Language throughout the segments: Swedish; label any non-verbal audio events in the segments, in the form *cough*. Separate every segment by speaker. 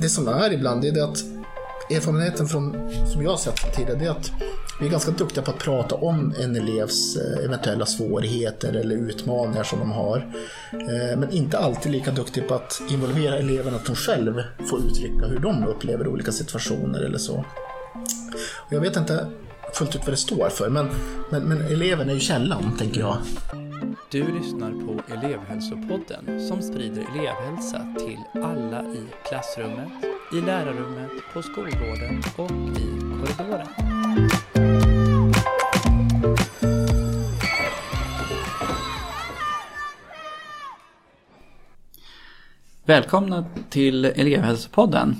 Speaker 1: det som är ibland det är det att erfarenheten från, som jag har sett tidigare, det är att vi är ganska duktiga på att prata om en elevs eh, eventuella svårigheter eller utmaningar som de har. Eh, men inte alltid lika duktiga på att involvera eleven att de själv får uttrycka hur de upplever olika situationer eller så. Och jag vet inte fullt ut vad det står för, men, men, men eleven är ju källan, tänker jag.
Speaker 2: Du lyssnar på elevhälsopodden som sprider elevhälsa till alla i klassrummet, i lärarrummet, på skolgården och i korridoren. Välkomna till elevhälsopodden.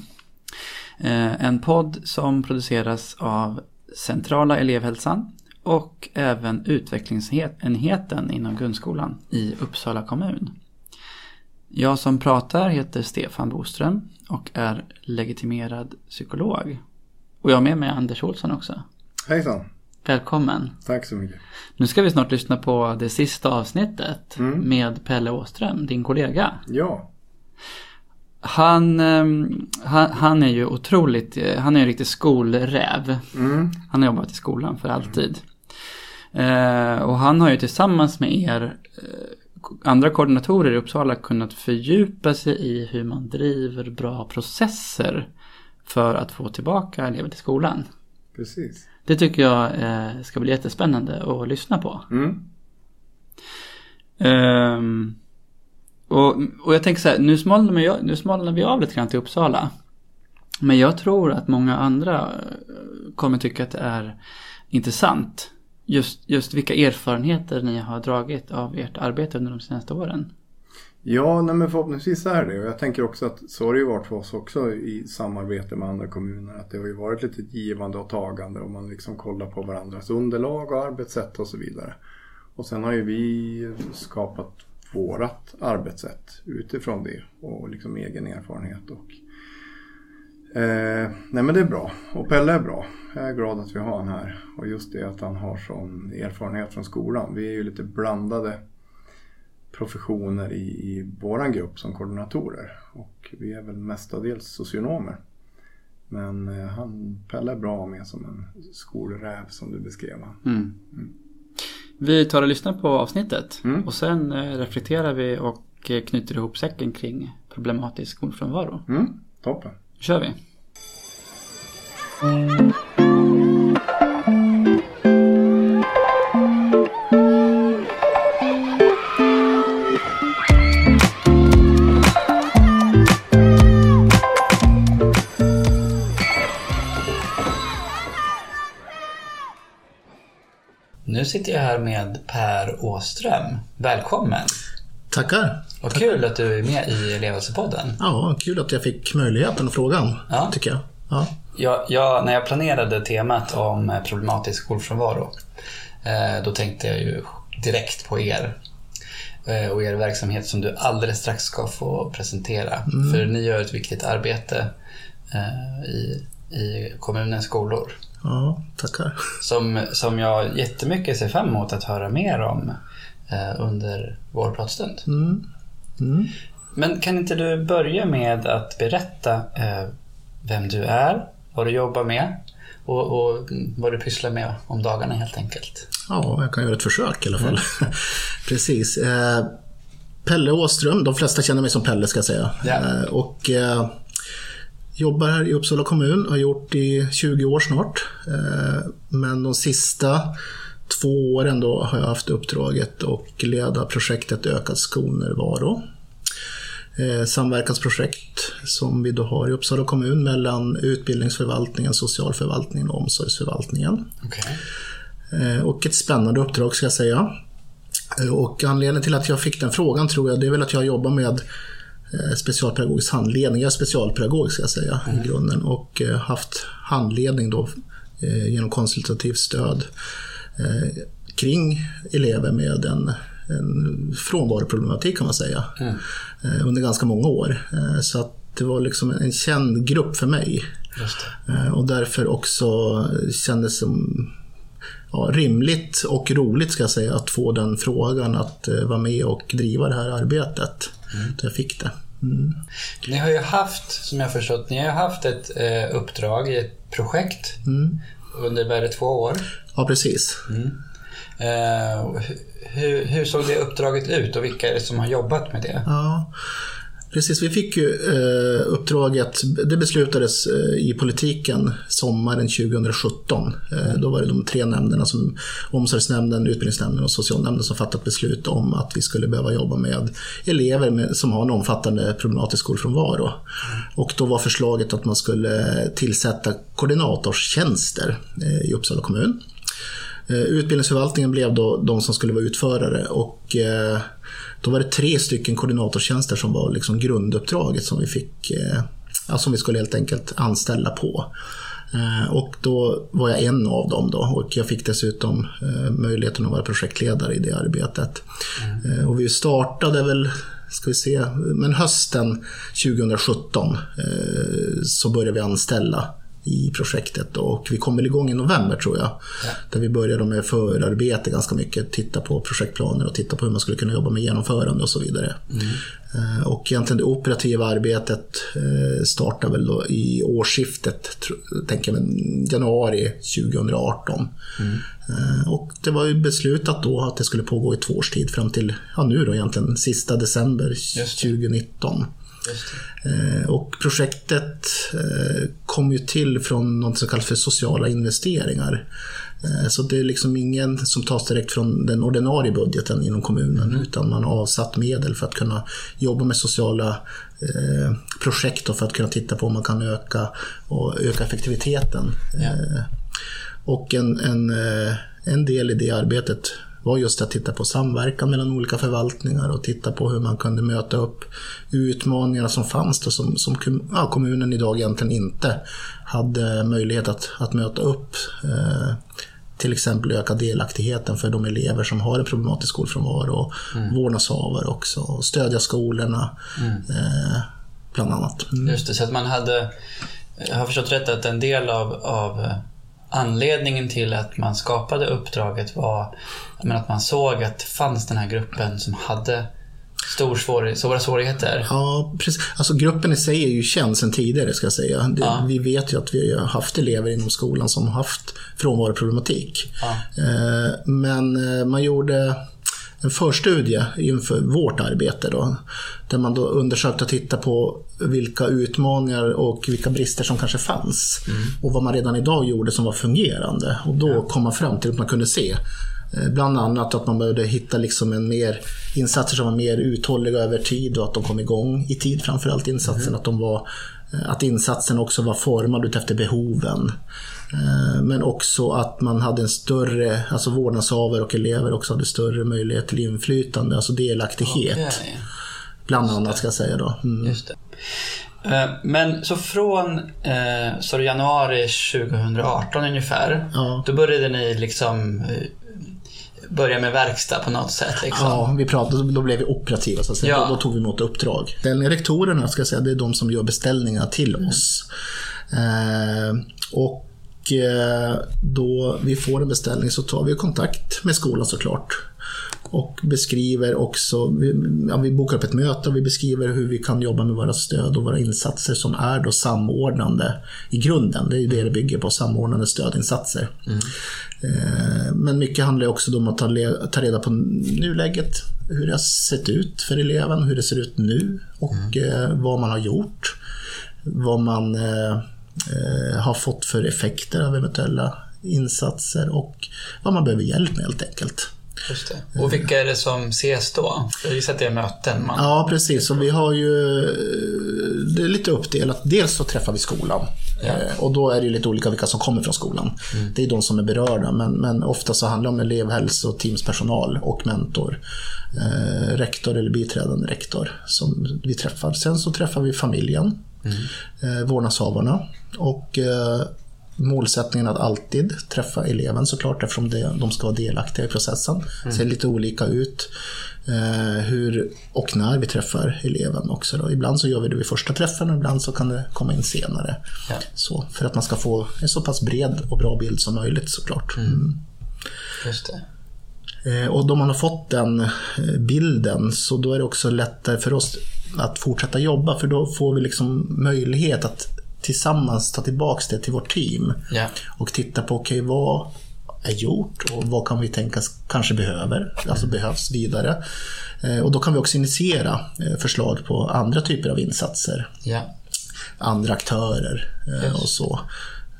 Speaker 2: Eh, en podd som produceras av Centrala elevhälsan och även utvecklingsenheten inom grundskolan i Uppsala kommun. Jag som pratar heter Stefan Boström och är legitimerad psykolog. Och jag har med mig Anders Olsson också.
Speaker 3: Hejsan.
Speaker 2: Välkommen.
Speaker 3: Tack så mycket.
Speaker 2: Nu ska vi snart lyssna på det sista avsnittet
Speaker 3: Mm.
Speaker 2: med Pelle Åström, din kollega.
Speaker 3: Ja,
Speaker 2: Han, ehm, han, han är ju otroligt, eh, han är en riktig skolräv.
Speaker 3: mm.
Speaker 2: Han har jobbat i skolan för alltid. Eh, och han har ju tillsammans med er eh, andra koordinatorer i Uppsala kunnat fördjupa sig i hur man driver bra processer för att få tillbaka elever till skolan.
Speaker 3: precis.
Speaker 2: Det tycker jag eh, ska bli jättespännande att lyssna på.
Speaker 3: Mm.
Speaker 2: Ehm, och, och jag tänker så här, nu smalnar, vi, nu smalnar vi av lite grann till Uppsala. Men jag tror att många andra kommer tycka att det är intressant. Just, just vilka erfarenheter ni har dragit av ert arbete under de senaste åren.
Speaker 3: Ja, nej, men förhoppningsvis är det. Och jag tänker också att så har det ju varit för oss också i samarbete med andra kommuner. Att det har ju varit lite givande och tagande och man liksom kollar på varandras underlag och arbetssätt och så vidare. Och sen har ju vi skapat vårat arbetssätt utifrån det och liksom egen erfarenhet. Och, eh, nej men det är bra. Och Pelle är bra. Jag är glad att vi har han här. Och just det att han har sån erfarenhet från skolan. Vi är ju lite blandade professioner i, i våran grupp som koordinatorer. Och vi är väl mestadels socionomer. Men eh, han, Pelle är bra med som en skolräv som du beskrev han.
Speaker 2: Mm. Vi tar och lyssnar på avsnittet
Speaker 3: Mm.
Speaker 2: och sen eh, reflekterar vi och eh, knyter ihop säcken kring problematisk skolfrånvaro.
Speaker 3: Mm, toppen.
Speaker 2: Nu kör vi. Nu sitter jag här med Per Åström. Välkommen!
Speaker 1: Tackar.
Speaker 2: Vad kul att du är med i Elevhälsopodden.
Speaker 1: Ja, kul att jag fick möjligheten och frågan,
Speaker 2: Ja.
Speaker 1: tycker jag. Ja.
Speaker 2: Jag, jag, när jag planerade temat om problematisk skolfrånvaro, eh, då tänkte jag ju direkt på er eh, och er verksamhet som du alldeles strax ska få presentera. För ni gör ett viktigt arbete eh, i, i kommunens skolor
Speaker 1: ja, tackar.
Speaker 2: som, som jag jättemycket ser fram emot att höra mer om under vår pratstund.
Speaker 1: Mm. Mm.
Speaker 2: Men kan inte du börja med att berätta eh, vem du är, vad du jobbar med och, och vad du pysslar med om dagarna helt enkelt.
Speaker 1: Ja, jag kan göra ett försök i alla fall. *laughs* Precis. Eh, Pelle Åström, de flesta känner mig som Pelle ska jag säga.
Speaker 2: Ja.
Speaker 1: Eh, och eh, jobbar här i Uppsala kommun, har gjort i 20 år snart. Eh, men de sista två åren då har jag haft uppdraget att leda projektet Ökad skolnärvaro. Eh, samverkansprojekt som vi då har i Uppsala kommun mellan utbildningsförvaltningen, socialförvaltningen och omsorgsförvaltningen.
Speaker 2: Okej.
Speaker 1: Eh, Och ett spännande uppdrag ska jag säga. Eh, Och anledningen till att jag fick den frågan tror jag, det är väl att jag jobbar med specialpedagogisk handledning. Jag är specialpedagog ska jag säga i grunden och haft handledning då genom konsultativt stöd kring elever med en, en frånvaroproblematik kan man säga. Eh, Under ganska många år. Eh, Så att det var liksom en känd grupp för mig. Eh, Och därför också kändes som ja, rimligt och roligt ska jag säga att få den frågan att eh, vara med och driva det här arbetet. Så jag fick det. Mm.
Speaker 2: Ni har ju haft, som jag förstått, ni har haft ett eh, uppdrag ett projekt
Speaker 1: Mm.
Speaker 2: Under värre två år.
Speaker 1: Ja, precis.
Speaker 2: Eh, hur, hur såg det uppdraget ut och vilka är det som har jobbat med det?
Speaker 1: Ja, precis. Vi fick ju eh, uppdraget, det beslutades eh, i politiken sommaren 2017. Eh, då var det de tre nämnderna, som omsorgsnämnden, utbildningsnämnden och socialnämnden som fattat beslut om att vi skulle behöva jobba med elever med, som har en omfattande problematisk skolfrånvaro. Och då var förslaget att man skulle tillsätta koordinatorstjänster eh, i Uppsala kommun. Eh, utbildningsförvaltningen blev då de som skulle vara utförare och eh, då var det tre stycken koordinatorstjänster som var liksom grunduppdraget som vi fick, eh, ja, som vi skulle helt enkelt anställa på. Eh, Och då var jag en av dem då och jag fick dessutom eh, möjligheten att vara projektledare i det arbetet. Eh, Och vi startade väl, ska vi se, men hösten 2017 eh, så började vi anställa i projektet och vi kom väl igång i november tror jag. Där vi började med förarbete ganska mycket, titta på projektplaner och titta på hur man skulle kunna jobba med genomförande och så vidare. Eh, Och egentligen det operativa arbetet eh, startade väl då i årsskiftet, tänker jag, januari 2018. Eh, Och det var ju beslutat då att det skulle pågå i två års tid fram till, ja nu då egentligen, sista december
Speaker 2: Just det.
Speaker 1: 2019. Eh, Och projektet eh, kom ju till från något som kallas för sociala investeringar. Eh, Så det är liksom ingen som tas direkt från den ordinarie budgeten inom kommunen utan man har avsatt medel för att kunna jobba med sociala eh, projekt och för att kunna titta på om man kan öka, och öka effektiviteten.
Speaker 2: Ja.
Speaker 1: Eh, Och en, en, en del i det arbetet var just att titta på samverkan mellan olika förvaltningar och titta på hur man kunde möta upp utmaningarna som fanns då, som, som ja, kommunen idag egentligen inte hade möjlighet att, att möta upp. Eh, till exempel öka delaktigheten för de elever som har en problematisk skolfrånvaro och vårdnadshavare också. Och stödja skolorna eh, bland annat. Mm.
Speaker 2: Just det, så att man hade, jag har förstått rätt att en del av, av anledningen till att man skapade uppdraget var men att man såg att det fanns den här gruppen som hade stor svår, stora svårigheter.
Speaker 1: Ja, precis. Alltså gruppen i sig är ju känd sedan tidigare ska jag säga. Det,
Speaker 2: Ja.
Speaker 1: Vi vet ju att vi har haft elever inom skolan som har haft frånvaroproblematik.
Speaker 2: Ja.
Speaker 1: Eh, Men eh, man gjorde en förstudie inför vårt arbete då, där man då undersökte och tittade på vilka utmaningar och vilka brister som kanske fanns och vad man redan idag gjorde som var fungerande. Och då kom man fram till att man kunde se eh, Bland annat att man behövde hitta liksom en mer, insatser som var mer uthålliga över tid och att de kom igång i tid. Framförallt insatsen, att, de var, att insatsen också var formad utefter behoven. Eh, Men också att man hade en större, alltså vårdnadshavare och elever också hade större möjlighet till inflytande, alltså delaktighet.
Speaker 2: Okej.
Speaker 1: Bland annat ska jag säga då. Mm.
Speaker 2: Eh, Men så från eh, så januari 2018 ungefär,
Speaker 1: Ja.
Speaker 2: då började ni liksom eh, börja med verkstad på något sätt. Liksom.
Speaker 1: Ja, vi pratade, då blev vi operativa så att säga.
Speaker 2: Ja.
Speaker 1: Då, då tog vi emot uppdrag. Den rektorerna ska jag säga, det är de som gör beställningar till oss. Eh, och eh, då vi får en beställning så tar vi kontakt med skolan såklart. Och beskriver också, vi, ja, vi bokar upp ett möte och vi beskriver hur vi kan jobba med våra stöd och våra insatser som är då samordnande i grunden. Det är det det bygger på, samordnande stödinsatser. Eh, Men mycket handlar också om att ta, reda på nuläget, hur det har sett ut för eleven, hur det ser ut nu och eh, vad man har gjort. Vad man eh, har fått för effekter av eventuella insatser och vad man behöver hjälp med helt enkelt.
Speaker 2: Just det. Och vilka är det som ses då? Jag gissar att det är möten. Man...
Speaker 1: Ja, precis. Och vi har ju... eh, Det är lite uppdelat. Dels så träffar vi skolan. Eh, Och då är det lite olika vilka som kommer från skolan. Det är de som är berörda, men, men ofta så handlar det om elevhälso, teamspersonal och mentor. Eh, rektor eller biträdande rektor som vi träffar. Sen så träffar vi familjen, eh, vårdnadshavarna och eh, målsättningen att alltid träffa eleven såklart eftersom de ska vara delaktiga i processen. Det ser lite olika ut eh, hur och när vi träffar eleven också. Då. Ibland så gör vi det vid första träffen och ibland så kan det komma in senare.
Speaker 2: Ja.
Speaker 1: Så, för att man ska få en så pass bred och bra bild som möjligt såklart. Mm.
Speaker 2: Just det.
Speaker 1: Eh, Och då man har fått den eh, bilden så då är det också lättare för oss. att fortsätta jobba för då får vi liksom möjlighet att tillsammans ta tillbaka det till vårt team.
Speaker 2: Ja.
Speaker 1: Och titta på, okej okay, vad är gjort och vad kan vi tänka kanske behöver, alltså behövs vidare. Eh, och då kan vi också initiera eh, förslag på andra typer av insatser.
Speaker 2: Ja.
Speaker 1: Andra aktörer eh, och så.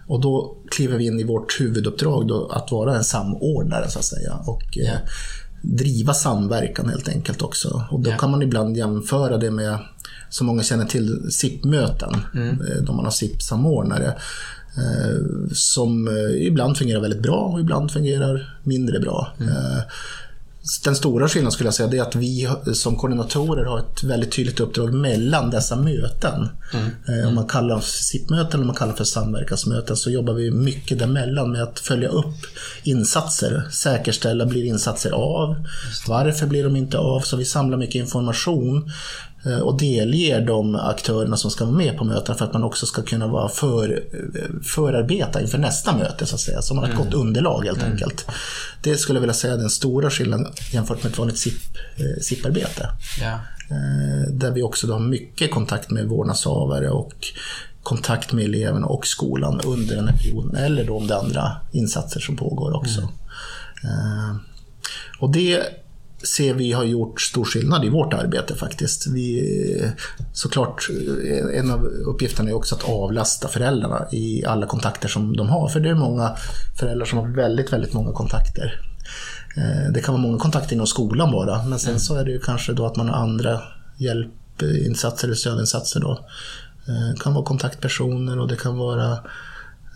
Speaker 1: Och då kliver vi in i vårt huvuduppdrag då, att vara en samordnare så att säga. Och ja. driva samverkan helt enkelt också. Och då ja. kan man ibland jämföra det med, som många känner till, SIP-möten. Mm. Då man har SIP-samordnare. Som ibland fungerar väldigt bra och ibland fungerar mindre bra. Mm den stora skillnaden skulle jag säga är att vi som koordinatorer har ett väldigt tydligt uppdrag mellan dessa möten. Mm. Om man kallar dem för SIP-möten eller man kallar för samverkansmöten så jobbar vi mycket däremellan med att följa upp insatser, säkerställa, blir insatser av? Varför blir de inte av? Så vi samlar mycket information Eh, och delger de aktörerna som ska vara med på mötena för att man också ska kunna vara för, förarbeta inför nästa möte så att säga. Så man har ett mm. gott underlag helt mm. enkelt. Det skulle jag vilja säga är den stora skillnaden jämfört med ett vanligt SIP-arbete. Eh, där vi också har mycket kontakt med vårdnadshavare och kontakt med eleverna och skolan under den här perioden. Eller då om det är andra insatser som pågår också. Mm. Och det ser vi har gjort stor skillnad i vårt arbete faktiskt. Vi, såklart, en av uppgifterna är också att avlasta föräldrarna i alla kontakter som de har. För det är många föräldrar som har väldigt, väldigt många kontakter. Eh, det kan vara många kontakter inom skolan bara, men sen så är det ju kanske då att man har andra hjälpinsatser eller stödinsatser då. Det eh, kan vara kontaktpersoner och det kan vara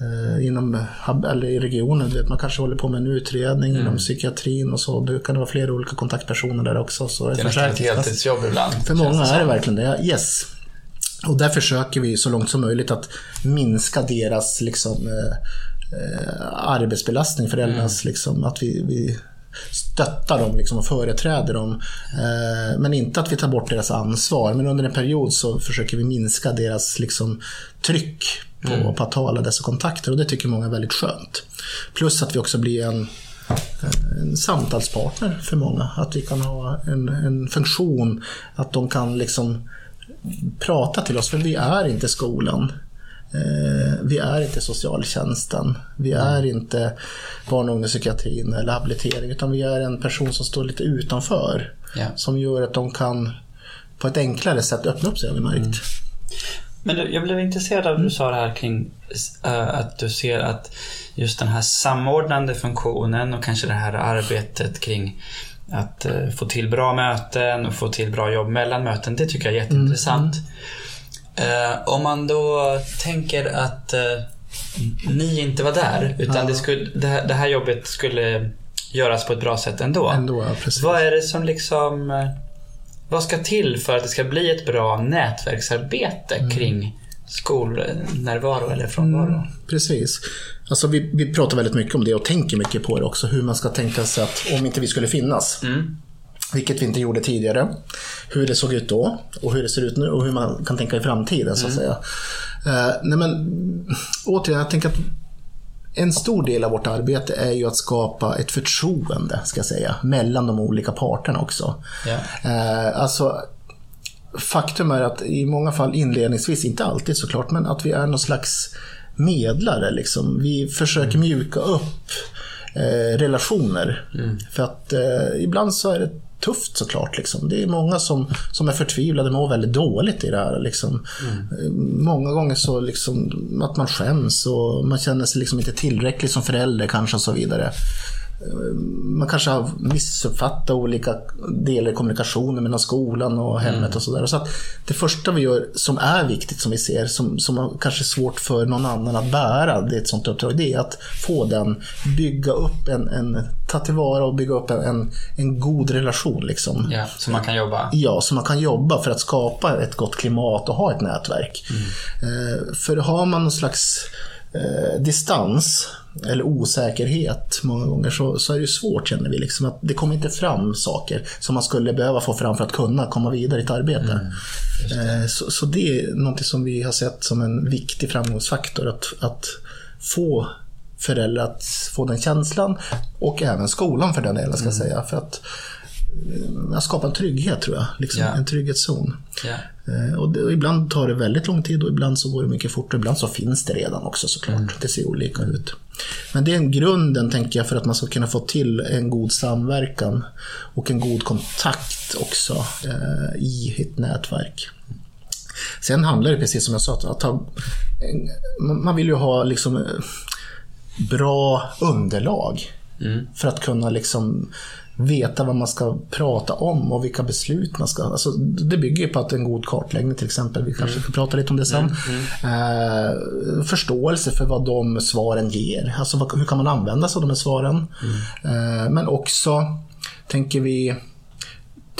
Speaker 1: Eh, inom, eller i regionen. vet, man kanske håller på med en utredning mm. inom psykiatrin och så. Det kan vara flera olika kontaktpersoner där också. Så
Speaker 2: det är nästan ett heltidsjobb ibland.
Speaker 1: För många är det verkligen det. Yes. Och där försöker vi så långt som möjligt att minska deras liksom, eh, eh arbetsbelastning, föräldrarnas, mm. liksom, att vi, vi stöttar dem liksom och företräder dem. Eh, men inte att vi tar bort deras ansvar. Men under en period så försöker vi minska deras liksom, tryck på, mm. på att ta alla dessa kontakter och det tycker många är väldigt skönt. Plus att vi också blir en, en samtalspartner för många. Att vi kan ha en, en funktion, att de kan liksom prata till oss, för vi är inte skolan. Eh, vi är inte socialtjänsten. Vi mm. är inte barn och ungdomspsykiatrin eller habilitering, utan vi är en person som står lite utanför.
Speaker 2: Ja.
Speaker 1: Som gör att de kan på ett enklare sätt öppna upp sig, har vi märkt. Mm.
Speaker 2: Men du, jag blev intresserad av att du sa det här kring uh, att du ser att just den här samordnande funktionen och kanske det här arbetet kring att uh, få till bra möten och få till bra jobb mellan möten, det tycker jag är jätteintressant. Mm. Uh, om man då tänker att ni inte var där, utan ja. det, skulle, det, här, det här jobbet skulle göras på ett bra sätt ändå.
Speaker 1: ändå ja,
Speaker 2: Vad är det som liksom vad ska till för att det ska bli ett bra nätverksarbete mm. kring skolnärvaro eller frånvaro? Mm,
Speaker 1: precis. Alltså vi, vi pratar väldigt mycket om det och tänker mycket på det också. Hur man ska tänka sig att om inte vi skulle finnas.
Speaker 2: Mm.
Speaker 1: Vilket vi inte gjorde tidigare. Hur det såg ut då och hur det ser ut nu och hur man kan tänka i framtiden så att mm. säga. Uh, nej men återigen, jag tänker att en stor del av vårt arbete är ju att skapa ett förtroende, ska jag säga, mellan de olika parterna också.
Speaker 2: Yeah.
Speaker 1: alltså, faktum är att i många fall inledningsvis, inte alltid såklart, men att vi är någon slags medlare. Liksom. Vi försöker mm. mjuka upp eh, relationer.
Speaker 2: Mm.
Speaker 1: För att eh, ibland så är det tufft såklart. Liksom. Det är många som, som är förtvivlade, mår väldigt dåligt i det här. Liksom. Mm. Många gånger så liksom, att man skäms och man känner sig liksom inte tillräcklig som förälder kanske och så vidare man kanske har missuppfattat olika delar i kommunikationen mellan skolan och hemmet mm. och sådär. Så att det första vi gör som är viktigt som vi ser, som, som kanske är svårt för någon annan att bära, det är ett sånt uppdrag, det är att få den, bygga upp en, en ta tillvara och bygga upp en, en, en god relation. Liksom.
Speaker 2: Ja, så man kan jobba?
Speaker 1: Ja, så man kan jobba för att skapa ett gott klimat och ha ett nätverk.
Speaker 2: Mm.
Speaker 1: Eh, för har man någon slags eh, distans eller osäkerhet många gånger så, så är det svårt känner vi. Liksom, att det kommer inte fram saker som man skulle behöva få fram för att kunna komma vidare i ett arbete. Mm, det. Eh, så, så, det är något som vi har sett som en viktig framgångsfaktor. Att, att få föräldrar att få den känslan och även skolan för den delen ska mm. säga. För att eh, skapa en trygghet tror jag. Liksom,
Speaker 2: Ja.
Speaker 1: En trygghetszon. Eh, Och, det, och ibland tar det väldigt lång tid och ibland så går det mycket fortare. Ibland så finns det redan också såklart.
Speaker 2: Mm.
Speaker 1: Det ser olika ut. Men det är en grunden tänker jag för att man ska kunna få till en god samverkan och en god kontakt också eh, i ett nätverk. Sen handlar det precis som jag sa, att ha, man- vill ju ha liksom eh, bra underlag för att kunna liksom veta vad man ska prata om och vilka beslut man ska... Alltså, det bygger ju på att en god kartläggning till exempel, vi kanske ska prata lite om det sen. Eh, förståelse för vad de svaren ger, alltså vad, hur kan man använda sig av de här svaren. Eh, men också, tänker vi,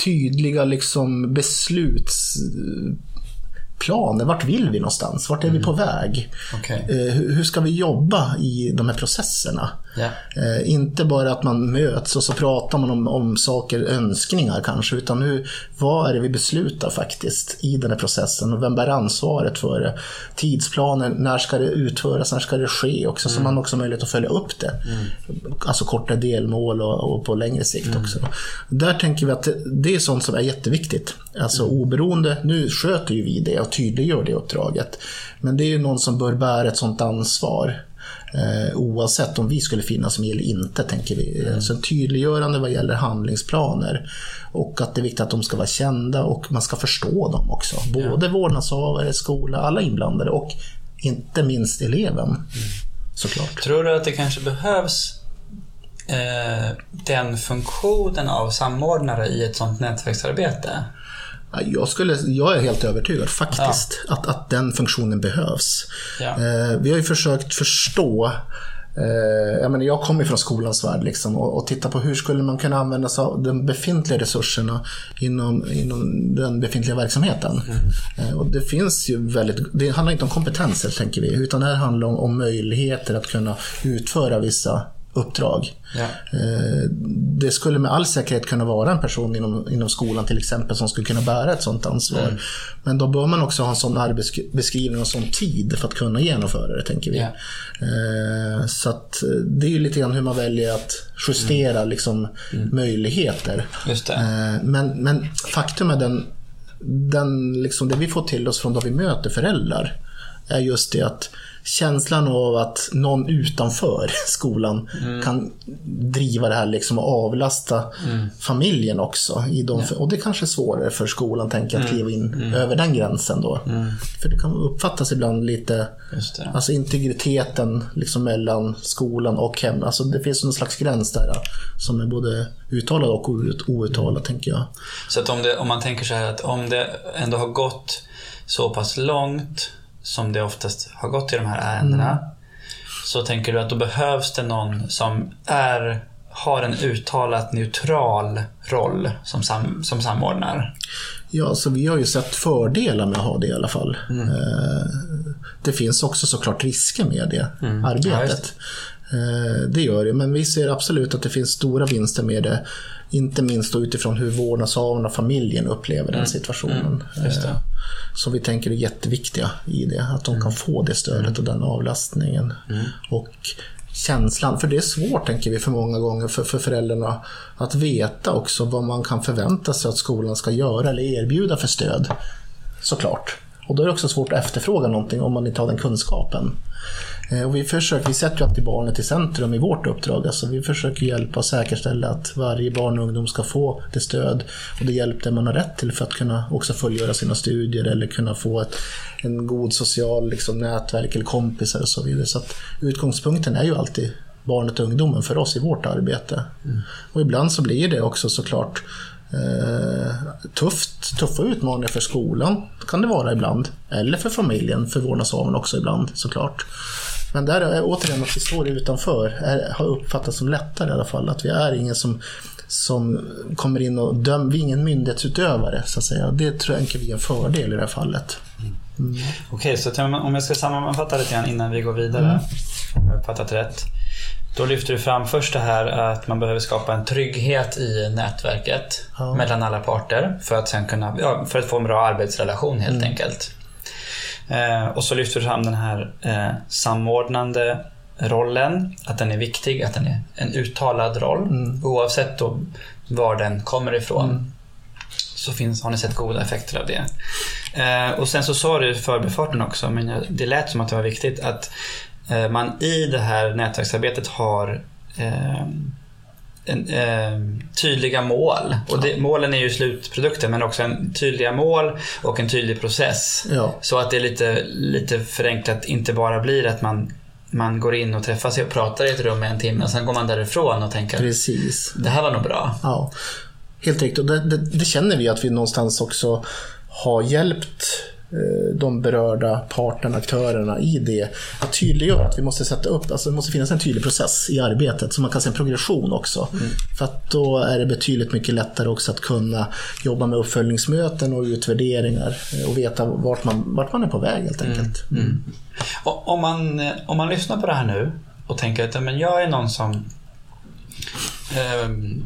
Speaker 1: tydliga liksom beslutsplaner. Vart vill vi någonstans? Vart är vi på väg?
Speaker 2: Okej.
Speaker 1: Eh, hur ska vi jobba i de här processerna?
Speaker 2: Ja.
Speaker 1: Eh, inte bara att man möts och så pratar man om, om saker, önskningar kanske, utan hur, vad är det vi beslutar faktiskt i den här processen och vem bär ansvaret för det? Tidsplanen, när ska det utföras, när ska det ske också, så man också har möjlighet att följa upp det. Alltså korta delmål och, och på längre sikt också. Där tänker vi att det, det är sånt som är jätteviktigt. Alltså oberoende, nu sköter ju vi det och tydliggör det uppdraget. Men det är ju någon som bör bära ett sånt ansvar. Eh, oavsett om vi skulle finnas med eller inte, tänker vi. Så en tydliggörande vad gäller handlingsplaner. Och att det är viktigt att de ska vara kända och man ska förstå dem också. Både vårdnadshavare, skola, alla inblandade och inte minst eleven. Såklart.
Speaker 2: Tror du att det kanske behövs eh, den funktionen av samordnare i ett sånt nätverksarbete?
Speaker 1: Ja, Jag, skulle, jag är helt övertygad faktiskt att, att den funktionen behövs.
Speaker 2: Ja.
Speaker 1: Eh, vi har ju försökt förstå Eh, jag, menar, jag kommer från skolans värld liksom, och, och titta på hur skulle man kunna använda sig av de befintliga resurserna inom, inom den befintliga verksamheten. Eh, och det finns ju väldigt, det handlar inte om kompetenser tänker vi, utan det här handlar om, om möjligheter att kunna utföra vissa uppdrag.
Speaker 2: Ja.
Speaker 1: Eh, Det skulle med all säkerhet kunna vara en person inom, inom skolan till exempel som skulle kunna bära ett sådant ansvar. Men då bör man också ha en sån arbetsbeskrivning och sån tid för att kunna genomföra det, tänker vi.
Speaker 2: Ja.
Speaker 1: Eh, Så att eh, det är ju lite grann hur man väljer att justera liksom, möjligheter.
Speaker 2: Just det.
Speaker 1: Eh, Men, men faktum är den, den liksom, det vi får till oss från då vi möter föräldrar är just det att känslan av att någon utanför *laughs* skolan kan driva det här liksom och avlasta familjen också. I de, Och det kanske är svårare för skolan tänker att kliva in över den gränsen då. För det kan uppfattas ibland lite, alltså integriteten liksom mellan skolan och hem. Alltså det finns någon slags gräns där som är både uttalad och out- outtalad tänker jag.
Speaker 2: Så att om, det, om man tänker så här att om det ändå har gått så pass långt som det oftast har gått i de här ärendena. Så tänker du att då behövs det någon som är, har en uttalat neutral roll som, sam, som samordnar.
Speaker 1: Ja, så vi har ju sett fördelar med att ha det i alla fall. Eh, Det finns också såklart risker med det
Speaker 2: Ja,
Speaker 1: arbetet.
Speaker 2: just
Speaker 1: Eh, Det gör det, men vi ser absolut att det finns stora vinster med det. Inte minst utifrån hur vårdnadshavarna och familjen upplever den situationen. Så vi tänker är jätteviktiga i det, att de kan få det stödet och den avlastningen. Och känslan, för det är svårt tänker vi för många gånger för, för föräldrarna att veta också vad man kan förvänta sig att skolan ska göra eller erbjuda för stöd. Såklart. Och då är det också svårt att efterfråga någonting om man inte har den kunskapen. Eh, Och vi, försöker, vi sätter ju alltid barnet i centrum i vårt uppdrag. Alltså vi försöker hjälpa och säkerställa att varje barn och ungdom ska få det stöd och det hjälp det man har rätt till för att kunna också fullgöra sina studier eller kunna få ett en god social liksom, nätverk eller kompisar och så vidare. Så utgångspunkten är ju alltid barnet och ungdomen för oss i vårt arbete. Och ibland så blir det också såklart eh, tufft, tuffa utmaningar för skolan kan det vara ibland. Eller för familjen, för vårdnadshavaren också ibland såklart. Men där är återigen att vi står utanför är, har uppfattats som lättare i alla fall. Att vi är ingen som, som kommer in och dömer, vi är ingen myndighetsutövare så att säga. Det tror jag vi är en fördel i det här fallet.
Speaker 2: Okej, så till- om jag ska sammanfatta lite grann innan vi går vidare. Om jag uppfattat rätt. Då lyfter du fram först det här att man behöver skapa en trygghet i nätverket
Speaker 1: Ja.
Speaker 2: mellan alla parter för att, sen kunna, ja, för att få en bra arbetsrelation helt enkelt. Eh, och så lyfter du fram den här eh, samordnande rollen, att den är viktig, att den är en uttalad roll. Oavsett då var den kommer ifrån. Så finns, har ni sett goda effekter av det. Eh, och sen så sa du i förbifarten också, men jag, det lät som att det var viktigt att eh, man i det här nätverksarbetet har eh, en, eh, tydliga mål. Och det, målen är ju slutprodukten men också en tydliga mål och en tydlig process.
Speaker 1: Ja.
Speaker 2: Så att det är lite, lite förenklat inte bara blir att man, man går in och träffar sig och pratar i ett rum i en timme och sen går man därifrån och tänker
Speaker 1: Precis.
Speaker 2: det här var nog bra.
Speaker 1: Ja, helt riktigt. Och det, det, det känner vi att vi någonstans också har hjälpt de berörda parterna, aktörerna i det. Att tydliggöra att vi måste sätta upp, alltså det måste finnas en tydlig process i arbetet så man kan se en progression också. För att då är det betydligt mycket lättare också att kunna jobba med uppföljningsmöten och utvärderingar eh, och veta vart man, vart man är på väg helt enkelt.
Speaker 2: Och om, man, eh, om man lyssnar på det här nu och tänker att men jag är någon som ehm,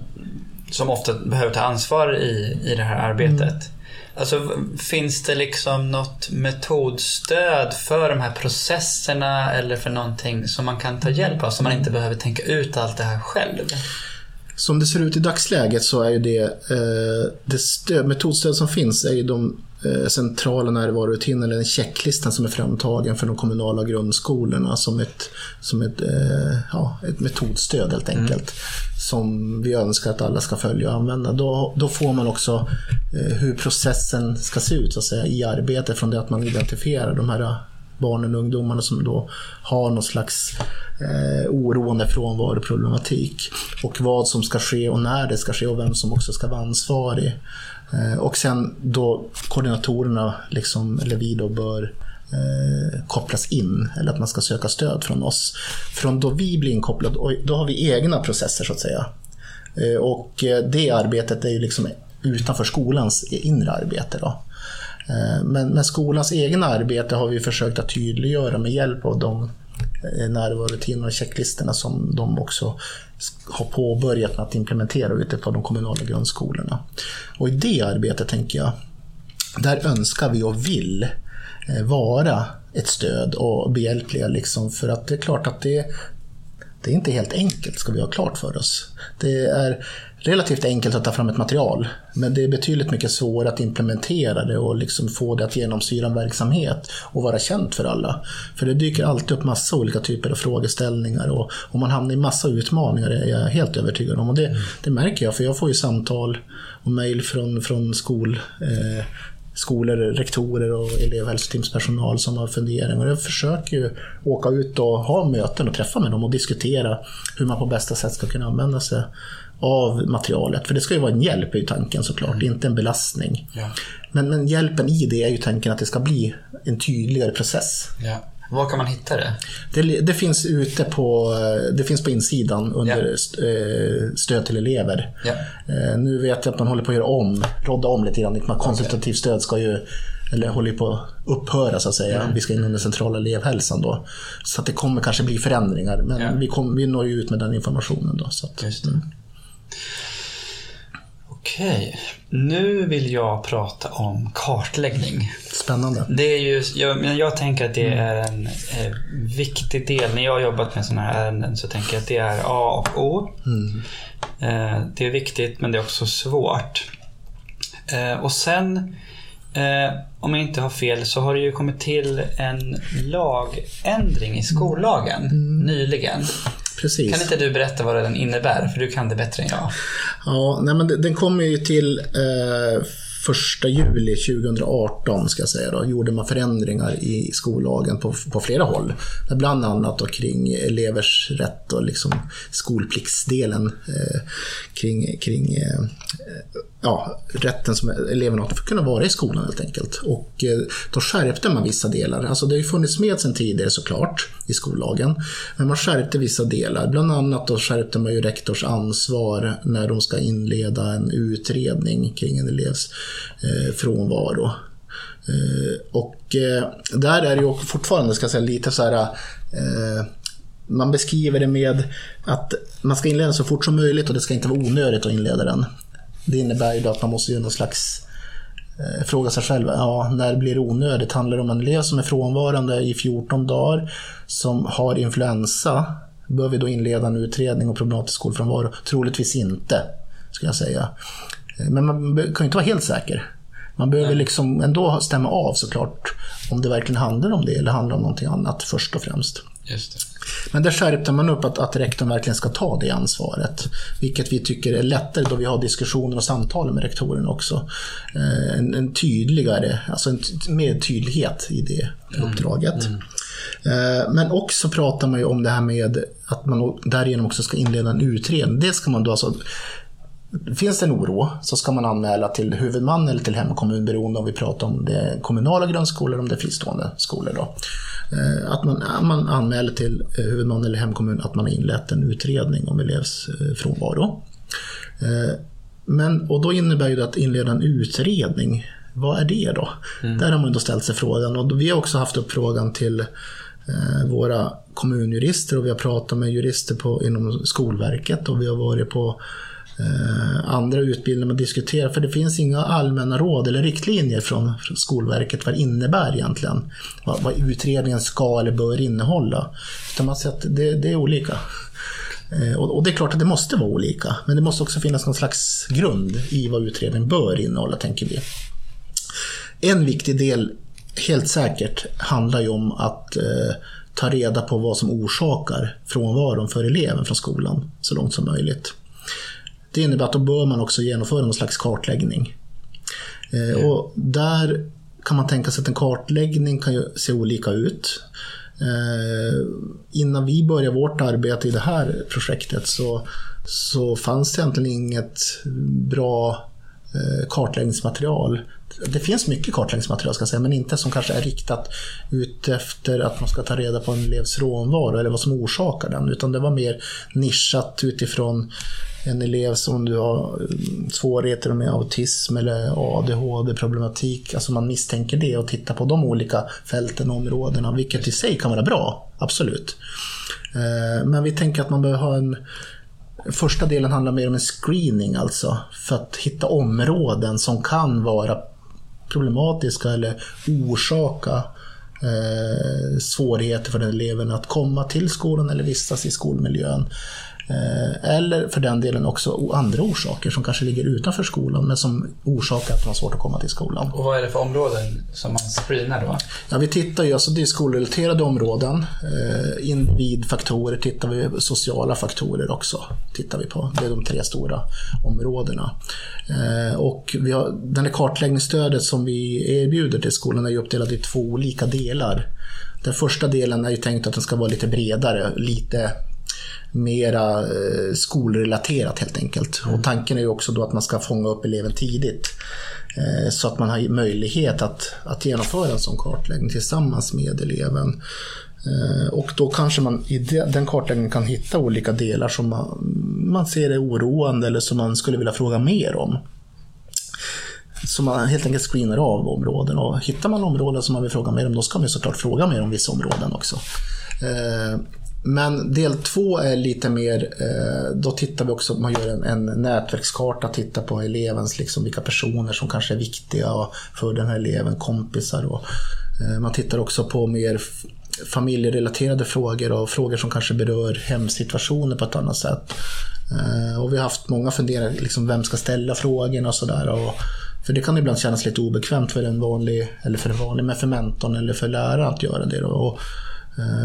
Speaker 2: som ofta behöver ta ansvar i, i det här arbetet. Alltså, finns det liksom något metodstöd för de här processerna eller för någonting som man kan ta hjälp av så man inte behöver tänka ut allt det här själv?
Speaker 1: Som det ser ut i dagsläget så är ju det, eh, det stöd, metodstöd som finns är ju de centrala närvarorutiner eller den checklistan som är framtagen för de kommunala grundskolorna som ett, som ett, eh, ja, ett metodstöd helt enkelt. Som vi önskar att alla ska följa och använda. Då, då får man också eh, hur processen ska se ut så att säga, i arbetet från det att man identifierar de här barnen och ungdomarna som då har någon slags eh, oroande frånvaroproblematik. Och vad som ska ske och när det ska ske och vem som också ska vara ansvarig. Eh, och sen då koordinatorerna, liksom, eller vi då, bör eh, kopplas in eller att man ska söka stöd från oss. Från då vi blir inkopplade, då har vi egna processer så att säga. Eh, och eh, det arbetet är ju liksom utanför skolans inre arbete. Då. Eh, men, men skolans egna arbete har vi försökt att tydliggöra med hjälp av de eh, närvarorutiner och checklistorna som de också har påbörjat med att implementera ute på de kommunala grundskolorna. Och i det arbetet tänker jag, där önskar vi och vill eh, vara ett stöd och behjälpliga liksom för att det är klart att det det är inte helt enkelt, ska vi ha klart för oss. Det är relativt enkelt att ta fram ett material, men det är betydligt mycket svårare att implementera det och liksom få det att genomsyra en verksamhet och vara känt för alla. För det dyker alltid upp massa olika typer av frågeställningar och, och man hamnar i massa utmaningar, är jag helt övertygad om. Och det, det märker jag, för jag får ju samtal och mejl från, från skol eh, skolor, rektorer och elevhälsoteamspersonal som har funderingar. Jag försöker ju åka ut och ha möten och träffa med dem och diskutera hur man på bästa sätt ska kunna använda sig av materialet. För det ska ju vara en hjälp i tanken såklart, inte en belastning.
Speaker 2: Ja.
Speaker 1: Men, men hjälpen i det är ju tanken att det ska bli en tydligare process.
Speaker 2: Ja. Var kan man hitta det?
Speaker 1: Det, det finns ute på, det finns på insidan under eh, stöd till elever. Eh, Nu vet jag att man håller på att göra om, rodda om lite grann. Konsultativt stöd ska ju, eller håller på att upphöra så att säga.
Speaker 2: Mm.
Speaker 1: Vi ska in under centrala elevhälsan då. Så att det kommer kanske bli förändringar. Men
Speaker 2: Ja.
Speaker 1: vi, kom, vi når ju ut med den informationen då. Så att,
Speaker 2: det. Okej, nu vill jag prata om kartläggning.
Speaker 1: Spännande.
Speaker 2: Det är ju, jag, men jag tänker att det är en eh, viktig del. När jag har jobbat med sådana här ärenden så tänker jag att det är A och O. Eh, det är viktigt men det är också svårt. Eh, och sen, eh, om jag inte har fel, så har det ju kommit till en lagändring i skollagen nyligen.
Speaker 1: Precis.
Speaker 2: Kan inte du berätta vad den innebär? För du kan det bättre än jag.
Speaker 1: Ja, nej men den kom ju till eh, första juli 2018 ska jag säga då, gjorde man förändringar i skollagen på, på flera håll. Bland annat då kring elevers rätt och liksom skolpliktsdelen eh, kring, kring eh, ja, rätten som eleverna har för att kunna vara i skolan helt enkelt. Och eh, då skärpte man vissa delar. Alltså det har ju funnits med sedan tidigare såklart i skollagen. Men man skärpte vissa delar. Bland annat då skärpte man ju rektors ansvar när de ska inleda en utredning kring en elevs eh, frånvaro. Eh, och eh, där är det ju fortfarande, ska jag säga, lite så här eh, man beskriver det med att man ska inleda så fort som möjligt och det ska inte vara onödigt att inleda den. Det innebär ju då att man måste göra någon slags eh, fråga sig själv, ja, när blir det onödigt? Handlar det om en elev som är frånvarande i 14 dagar, som har influensa? Bör vi då inleda en utredning om problematisk skolfrånvaro? Troligtvis inte, ska jag säga. Eh, men man kan ju inte vara helt säker. Man behöver liksom ändå stämma av såklart om det verkligen handlar om det eller handlar om någonting annat först och främst.
Speaker 2: Just det.
Speaker 1: Men där skärpte man upp att, att rektorn verkligen ska ta det ansvaret. Vilket vi tycker är lättare då vi har diskussioner och samtal med rektorerna också. Eh, en, en tydligare, alltså en mer tydlighet i det uppdraget. Eh, men också pratar man ju om det här med att man därigenom också ska inleda en utredning. Det ska man då alltså Finns det en oro så ska man anmäla till huvudman eller till hemkommun beroende om vi pratar om det kommunala grundskolor eller om det är fristående skolor. Då. Eh, Att man, man anmäler till eh, huvudman eller hemkommun att man har inlett en utredning om elevs eh, frånvaro. Eh, Men, och då innebär det att inleda en utredning. Vad är det då? Där har man då ställt sig frågan och vi har också haft upp frågan till eh, våra kommunjurister och vi har pratat med jurister på, inom Skolverket och vi har varit på eh, Eh, andra utbildningar man diskuterar. För det finns inga allmänna råd eller riktlinjer från, Skolverket vad det innebär egentligen. Vad, vad utredningen ska eller bör innehålla. Utan man ser att det, det är olika. Eh, och, och det är klart att det måste vara olika. Men det måste också finnas någon slags grund i vad utredningen bör innehålla, tänker vi. En viktig del, helt säkert, handlar ju om att eh, ta reda på vad som orsakar frånvaron för eleven från skolan så långt som möjligt. Det innebär att då bör man också genomföra någon slags kartläggning. Mm. och där kan man tänka sig att en kartläggning kan ju se olika ut. Eh, innan vi började vårt arbete i det här projektet så, så fanns det egentligen inget bra eh, kartläggningsmaterial. Det finns mycket kartläggningsmaterial ska jag säga, men inte som kanske är riktat ut efter att man ska ta reda på en elevs frånvaro eller vad som orsakar den. Utan det var mer nischat utifrån en elev som du har mm, svårigheter med autism eller ADHD-problematik. Alltså man misstänker det och tittar på de olika fälten och områdena, vilket i sig kan vara bra, absolut. Eh, men vi tänker att man behöver ha en Första delen handlar mer om en screening alltså, för att hitta områden som kan vara problematiska eller orsaka eh, svårigheter för den eleven att komma till skolan eller vistas i skolmiljön. Eh, eller för den delen också andra orsaker som kanske ligger utanför skolan men som orsakar att man har svårt att komma till skolan.
Speaker 2: Och vad är det för områden som man screenar då?
Speaker 1: Ja, vi tittar ju, alltså det är skolrelaterade områden, eh, individfaktorer tittar vi, sociala faktorer också tittar vi på. Det är de tre stora områdena. Eh, och vi har, den här kartläggningsstödet som vi erbjuder till skolan är ju uppdelad i två olika delar. Den första delen är ju tänkt att den ska vara lite bredare, lite mera eh, skolrelaterat helt enkelt. Och tanken är ju också då att man ska fånga upp eleven tidigt. Eh, så att man har möjlighet att, att genomföra en sån kartläggning tillsammans med eleven. Eh, och då kanske man i de- den kartläggningen kan hitta olika delar som man, man ser är oroande eller som man skulle vilja fråga mer om. Så man helt enkelt screenar av områden och hittar man områden som man vill fråga mer om, då ska man såklart fråga mer om vissa områden också. Men del två är lite mer, eh, då tittar vi också, man gör en, en nätverkskarta, tittar på elevens, liksom vilka personer som kanske är viktiga för den här eleven, kompisar och eh, man tittar också på mer familjerelaterade frågor och frågor som kanske berör hemsituationer på ett annat sätt. Eh, och vi har haft många funderingar, liksom vem ska ställa frågorna och sådär. För det kan ibland kännas lite obekvämt för en vanlig, eller för en vanlig, men för mentorn eller för läraren att göra det. Då. Och,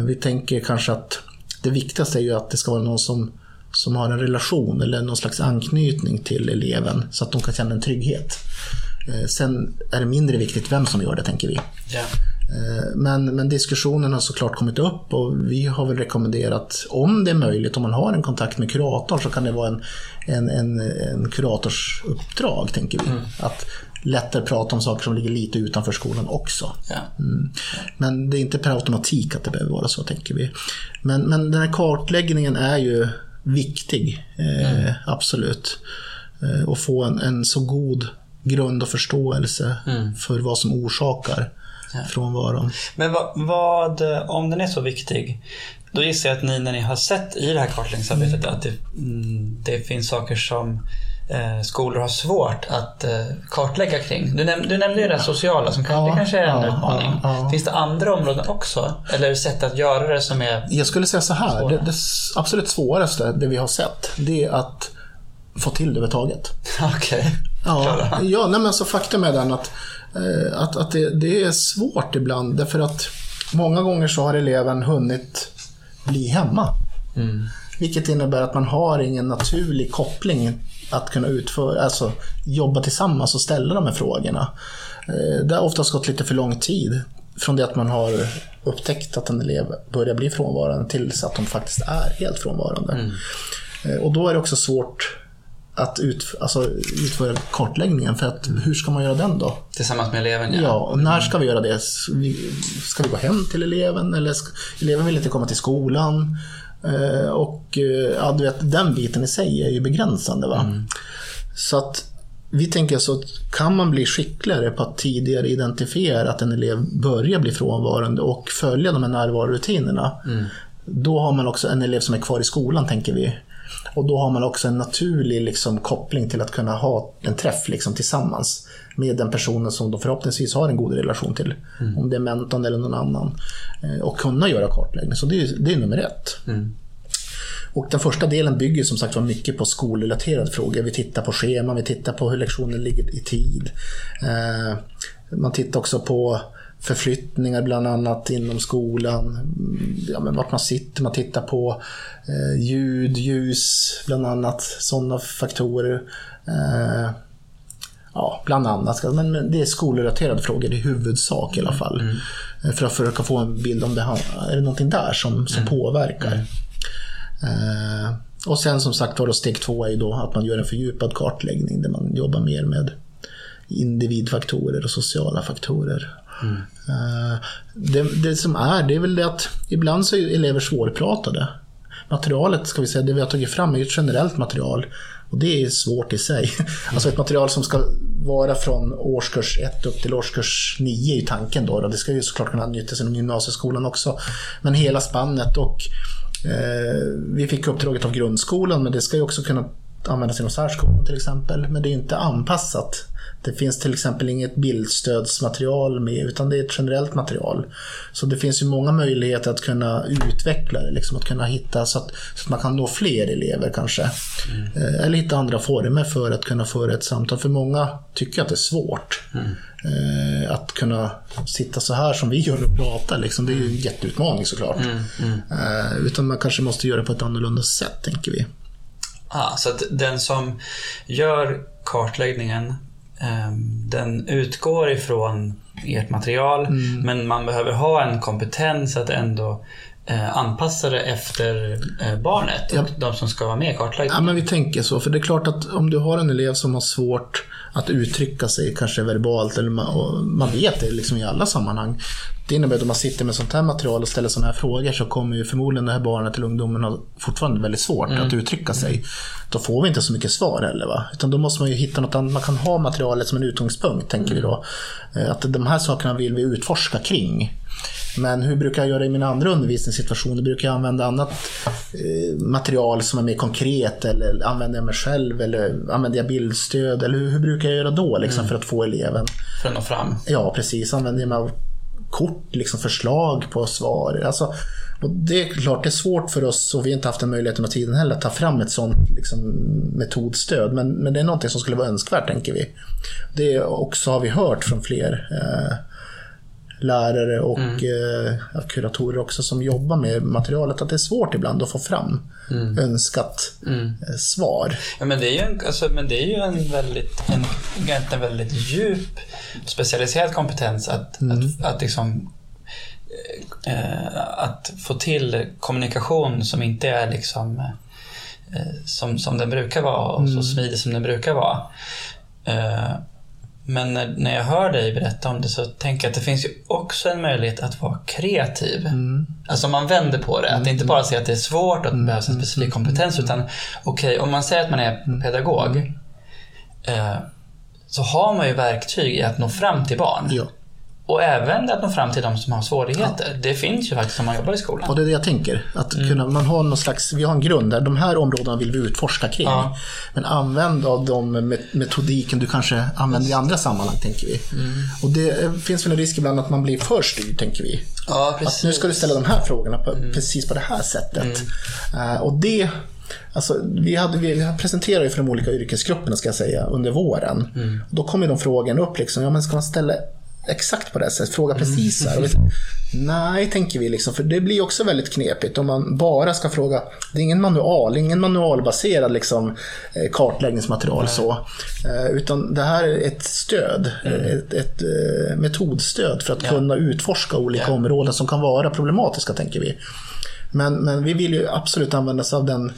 Speaker 1: vi tänker kanske att det viktigaste är ju att det ska vara någon som, som har en relation eller någon slags anknytning till eleven så att de kan känna en trygghet. Eh, Sen är det mindre viktigt vem som gör det, tänker vi. Eh, Men, men diskussionen har såklart kommit upp och vi har väl rekommenderat, om det är möjligt, om man har en kontakt med kuratorn så kan det vara en, en, en, en kuratorsuppdrag, tänker vi. Att lättare prata om saker som ligger lite utanför skolan också.
Speaker 2: Ja.
Speaker 1: Mm. Men det är inte per automatik att det behöver vara så, tänker vi. Men, men den här kartläggningen är ju viktig, eh, absolut. Eh, och få en, en så god grund och förståelse för vad som orsakar frånvaron.
Speaker 2: Men vad, vad, om den är så viktig, då gissar jag att ni när ni har sett i det här kartläggningsarbetet att det, mm, det finns saker som skolor har svårt att eh, kartlägga kring. Du, näm, du nämnde ju det sociala som kan,
Speaker 1: Ja,
Speaker 2: det kanske är en
Speaker 1: ja,
Speaker 2: utmaning.
Speaker 1: ja.
Speaker 2: Finns det andra områden också? Eller sätt att göra det som är...
Speaker 1: Jag skulle säga så här, det, det absolut svåraste, det vi har sett, det är att få till det överhuvudtaget. *laughs*
Speaker 2: Okej.
Speaker 1: Ja, ja nej, men så faktum är den att, eh, att, att det, det är svårt ibland därför att många gånger så har eleven hunnit bli hemma. Vilket innebär att man har ingen naturlig koppling att kunna utföra, alltså jobba tillsammans och ställa de här frågorna. Eh, Det har oftast gått lite för lång tid från det att man har upptäckt att en elev börjar bli frånvarande tills att de faktiskt är helt frånvarande. Eh, Och då är det också svårt att ut, alltså, utföra kartläggningen för att hur ska man göra den då?
Speaker 2: Tillsammans med eleven ja.
Speaker 1: Ja, och när ska vi göra det? Ska vi gå hem till eleven eller ska, eleven vill inte komma till skolan? Eh, och eh, ja, du vet, den biten i sig är ju begränsande. Va? Så att vi tänker så att kan man bli skickligare på att tidigare identifiera att en elev börjar bli frånvarande och följa de här närvarorutinerna. Då har man också en elev som är kvar i skolan tänker vi. Och då har man också en naturlig liksom, koppling till att kunna ha en träff liksom, tillsammans med den personen som de förhoppningsvis har en god relation till. Om det är mentorn eller någon annan. Eh, Och kunna göra kartläggning. Så det är, det är nummer ett. Och den första delen bygger som sagt var mycket på skolrelaterade frågor. Vi tittar på scheman, vi tittar på hur lektionen ligger i tid. Eh, Man tittar också på förflyttningar bland annat inom skolan. Mm, Ja, men vart man sitter, man tittar på eh, ljud, ljus, bland annat sådana faktorer. Ja, bland annat. Men men det är skolrelaterade frågor i huvudsak i alla fall. Eh, För att försöka få en bild om det är det någonting där som, som påverkar. Eh, och sen som sagt var steg två är ju då att man gör en fördjupad kartläggning där man jobbar mer med individfaktorer och sociala faktorer. Eh, det, det som är, det är väl det att ibland så är elever svårpratade. Materialet, ska vi säga, det vi har tagit fram är ju ett generellt material. Och det är svårt i sig. Alltså ett material som ska vara från årskurs 1 upp till årskurs 9 i tanken då. Det ska ju såklart kunna nyttjas inom gymnasieskolan också. Men hela spannet och eh, vi fick uppdraget av grundskolan men det ska ju också kunna användas inom särskolan till exempel. Men det är inte anpassat. Det finns till exempel inget bildstödsmaterial med utan det är ett generellt material. Så det finns ju många möjligheter att kunna utveckla det, liksom att kunna hitta så att, så att man kan nå fler elever kanske. Eh, Eller hitta andra former för att kunna föra ett samtal. För många tycker att det är svårt. Eh, Att kunna sitta så här som vi gör och prata. Liksom. Det är ju en jätteutmaning såklart. Eh, Utan man kanske måste göra det på ett annorlunda sätt, tänker vi.
Speaker 2: Ah, så att den som gör kartläggningen den utgår ifrån ert material men man behöver ha en kompetens att ändå eh, anpassa det efter eh, barnet och
Speaker 1: Ja.
Speaker 2: de som ska vara med i
Speaker 1: Ja,
Speaker 2: kartläggningen.
Speaker 1: men vi tänker så. För det är klart att om du har en elev som har svårt att uttrycka sig, kanske verbalt, eller man, och man vet det liksom i alla sammanhang. Det innebär att om man sitter med sånt här material och ställer sådana här frågor så kommer ju förmodligen det här barnet eller ungdomen ha fortfarande väldigt svårt att uttrycka sig. Då får vi inte så mycket svar heller. Va? Utan då måste man ju hitta något annat. Man kan ha materialet som en utgångspunkt, tänker vi då. Eh, Att de här sakerna vill vi utforska kring. Men hur brukar jag göra i mina andra undervisningssituationer? Brukar jag använda annat eh, material som är mer konkret? Eller använder jag mig själv? Eller använder jag bildstöd? Eller hur, hur brukar jag göra då liksom, för att få eleven?
Speaker 2: För att nå fram.
Speaker 1: Ja, precis. Använder jag mig av kort, liksom förslag på svar? Alltså, det är klart, det är svårt för oss och vi har inte haft den möjligheten med tiden heller att ta fram ett sånt liksom, metodstöd. Men, men det är någonting som skulle vara önskvärt, tänker vi. Det också har vi hört från fler eh, lärare och eh, ja, kuratorer också som jobbar med materialet att det är svårt ibland att få fram önskat eh, svar.
Speaker 2: Ja, men, det är ju en, alltså, men det är ju en väldigt, en, en väldigt djup specialiserad kompetens att, att, att liksom eh, att få till kommunikation som inte är liksom eh, som, som den brukar vara och så smidig som den brukar vara. Men när, när jag hör dig berätta om det så tänker jag att det finns ju också en möjlighet att vara kreativ. Alltså om man vänder på det. Att inte bara säga att det är svårt och att det behövs en specifik kompetens. Utan okej, om man säger att man är pedagog. Eh, så har man ju verktyg i att nå fram till barn.
Speaker 1: Ja.
Speaker 2: Och även att nå fram till de som har svårigheter. Det finns ju faktiskt om man jobbar i skolan.
Speaker 1: Och det är det jag tänker. Att kunna, man har någon slags, vi har en grund där, de här områdena vill vi utforska kring.
Speaker 2: Ja.
Speaker 1: Men använd av de met- metodiken du kanske använder i andra sammanhang, tänker vi. Och det eh, finns väl en risk ibland att man blir för styrd, tänker vi.
Speaker 2: Ja,
Speaker 1: Att nu ska du ställa de här frågorna på, precis på det här sättet. Eh, och det Alltså, vi, hade, vi presenterade för de olika yrkesgrupperna ska jag säga under våren. Då kom ju de frågorna upp. Liksom, ja, men ska man ställa exakt på det sättet? Fråga precis så här? Vi, nej, tänker vi. Liksom, för det blir också väldigt knepigt om man bara ska fråga. Det är ingen manual, ingen manualbaserad liksom, eh, kartläggningsmaterial. så. Eh, Utan det här är ett stöd, ett, ett eh, metodstöd för att kunna utforska olika
Speaker 2: Ja.
Speaker 1: områden som kan vara problematiska, tänker vi. Men, men vi vill ju absolut använda oss av den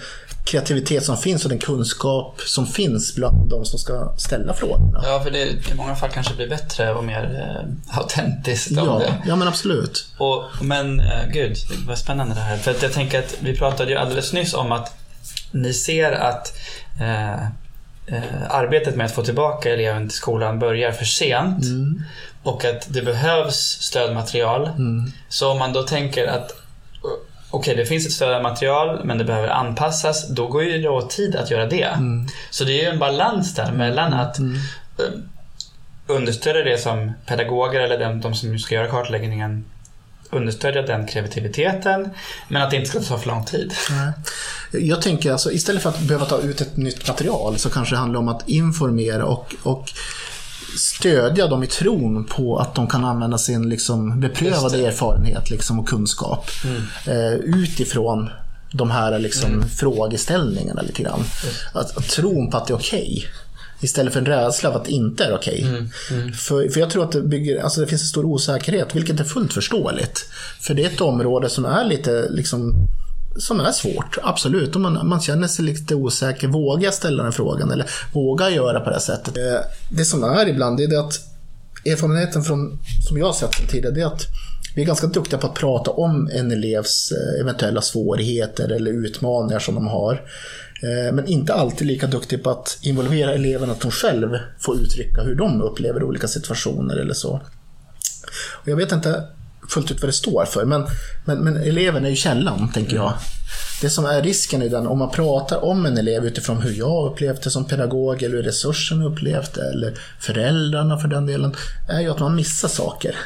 Speaker 1: kreativitet som finns och den kunskap som finns bland de som ska ställa frågorna.
Speaker 2: Ja, för det i många fall kanske blir bättre och mer eh, autentiskt
Speaker 1: Ja,
Speaker 2: det.
Speaker 1: ja men absolut.
Speaker 2: Och, men eh, gud, vad spännande det här. För att jag tänker att vi pratade ju alldeles nyss om att ni ser att eh, eh, arbetet med att få tillbaka eleven till skolan börjar för sent. Och att det behövs stödmaterial. Så om man då tänker att Okej, det finns ett stödmaterial men det behöver anpassas. Då går ju det åt tid att göra det. Så det är ju en balans där mellan att eh, understödja det som pedagoger eller de, de som ska göra kartläggningen understödja den kreativiteten men att det inte ska ta för lång tid.
Speaker 1: Jag tänker alltså istället för att behöva ta ut ett nytt material så kanske det handlar om att informera och, och stödja dem i tron på att de kan använda sin liksom, beprövade erfarenhet liksom, och kunskap eh, utifrån de här liksom, frågeställningarna lite grann. Att, att tron på att det är okej. Istället för en rädsla av att det inte är okej. För, för jag tror att det, bygger, alltså det finns en stor osäkerhet, vilket är fullt förståeligt. För det är ett område som är lite liksom som är svårt, absolut. Om man, man känner sig lite osäker, vågar jag ställa den frågan eller vågar jag göra på det här sättet? Eh, det som är ibland, det är det att erfarenheten från, som jag har sett sen tidigare, det är att vi är ganska duktiga på att prata om en elevs eh, eventuella svårigheter eller utmaningar som de har. Eh, men inte alltid lika duktiga på att involvera eleven att de själv får uttrycka hur de upplever olika situationer eller så. Och jag vet inte fullt ut vad det står för, men, men, men eleven är ju källan, tänker jag. Det som är risken i den, om man pratar om en elev utifrån hur jag upplevt det som pedagog, eller hur resursen upplevt det, eller föräldrarna för den delen, är ju att man missar saker.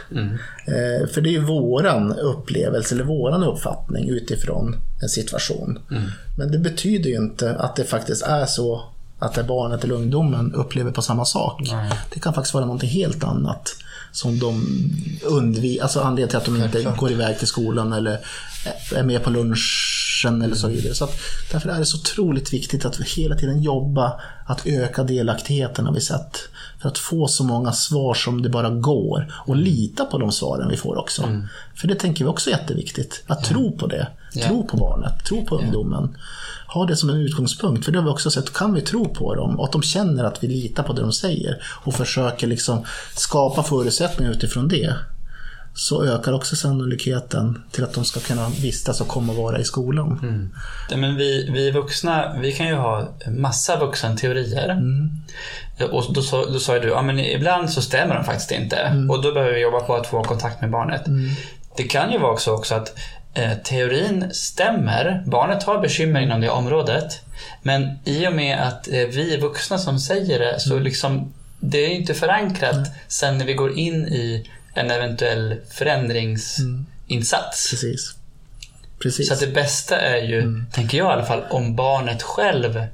Speaker 1: Eh, för det är ju våran upplevelse, eller våran uppfattning utifrån en situation. Men det betyder ju inte att det faktiskt är så att det barnet eller ungdomen upplever på samma sak. Det kan faktiskt vara någonting helt annat som de undviker, alltså anledningen till att de inte går iväg till skolan eller är med på lunchen eller så vidare. Så att, därför är det så otroligt viktigt att vi hela tiden jobba att öka delaktigheten har vi sett. För att få så många svar som det bara går och lita på de svaren vi får också. För det tänker vi också är jätteviktigt. Att tro på det. Tro på barnet, tro på ungdomen. Ha det som en utgångspunkt, för det har vi också sett, kan vi tro på dem och att de känner att vi litar på det de säger och försöker liksom skapa förutsättningar utifrån det så ökar också sannolikheten till att de ska kunna vistas och komma och vara i skolan.
Speaker 2: Ja, Men vi, vi vuxna, vi kan ju ha massa vuxenteorier. Och då, sa- då sa ju du, ja men ibland så stämmer de faktiskt inte. Och då behöver vi jobba på att få kontakt med barnet. Det kan ju vara också, också att teorin stämmer. Barnet har bekymmer inom det området. Men i och med att eh, vi är vuxna som säger det så liksom det är inte förankrat sen när vi går in i en eventuell förändringsinsats.
Speaker 1: Precis. Precis.
Speaker 2: Så det bästa är ju, tänker jag i alla fall, om barnet själv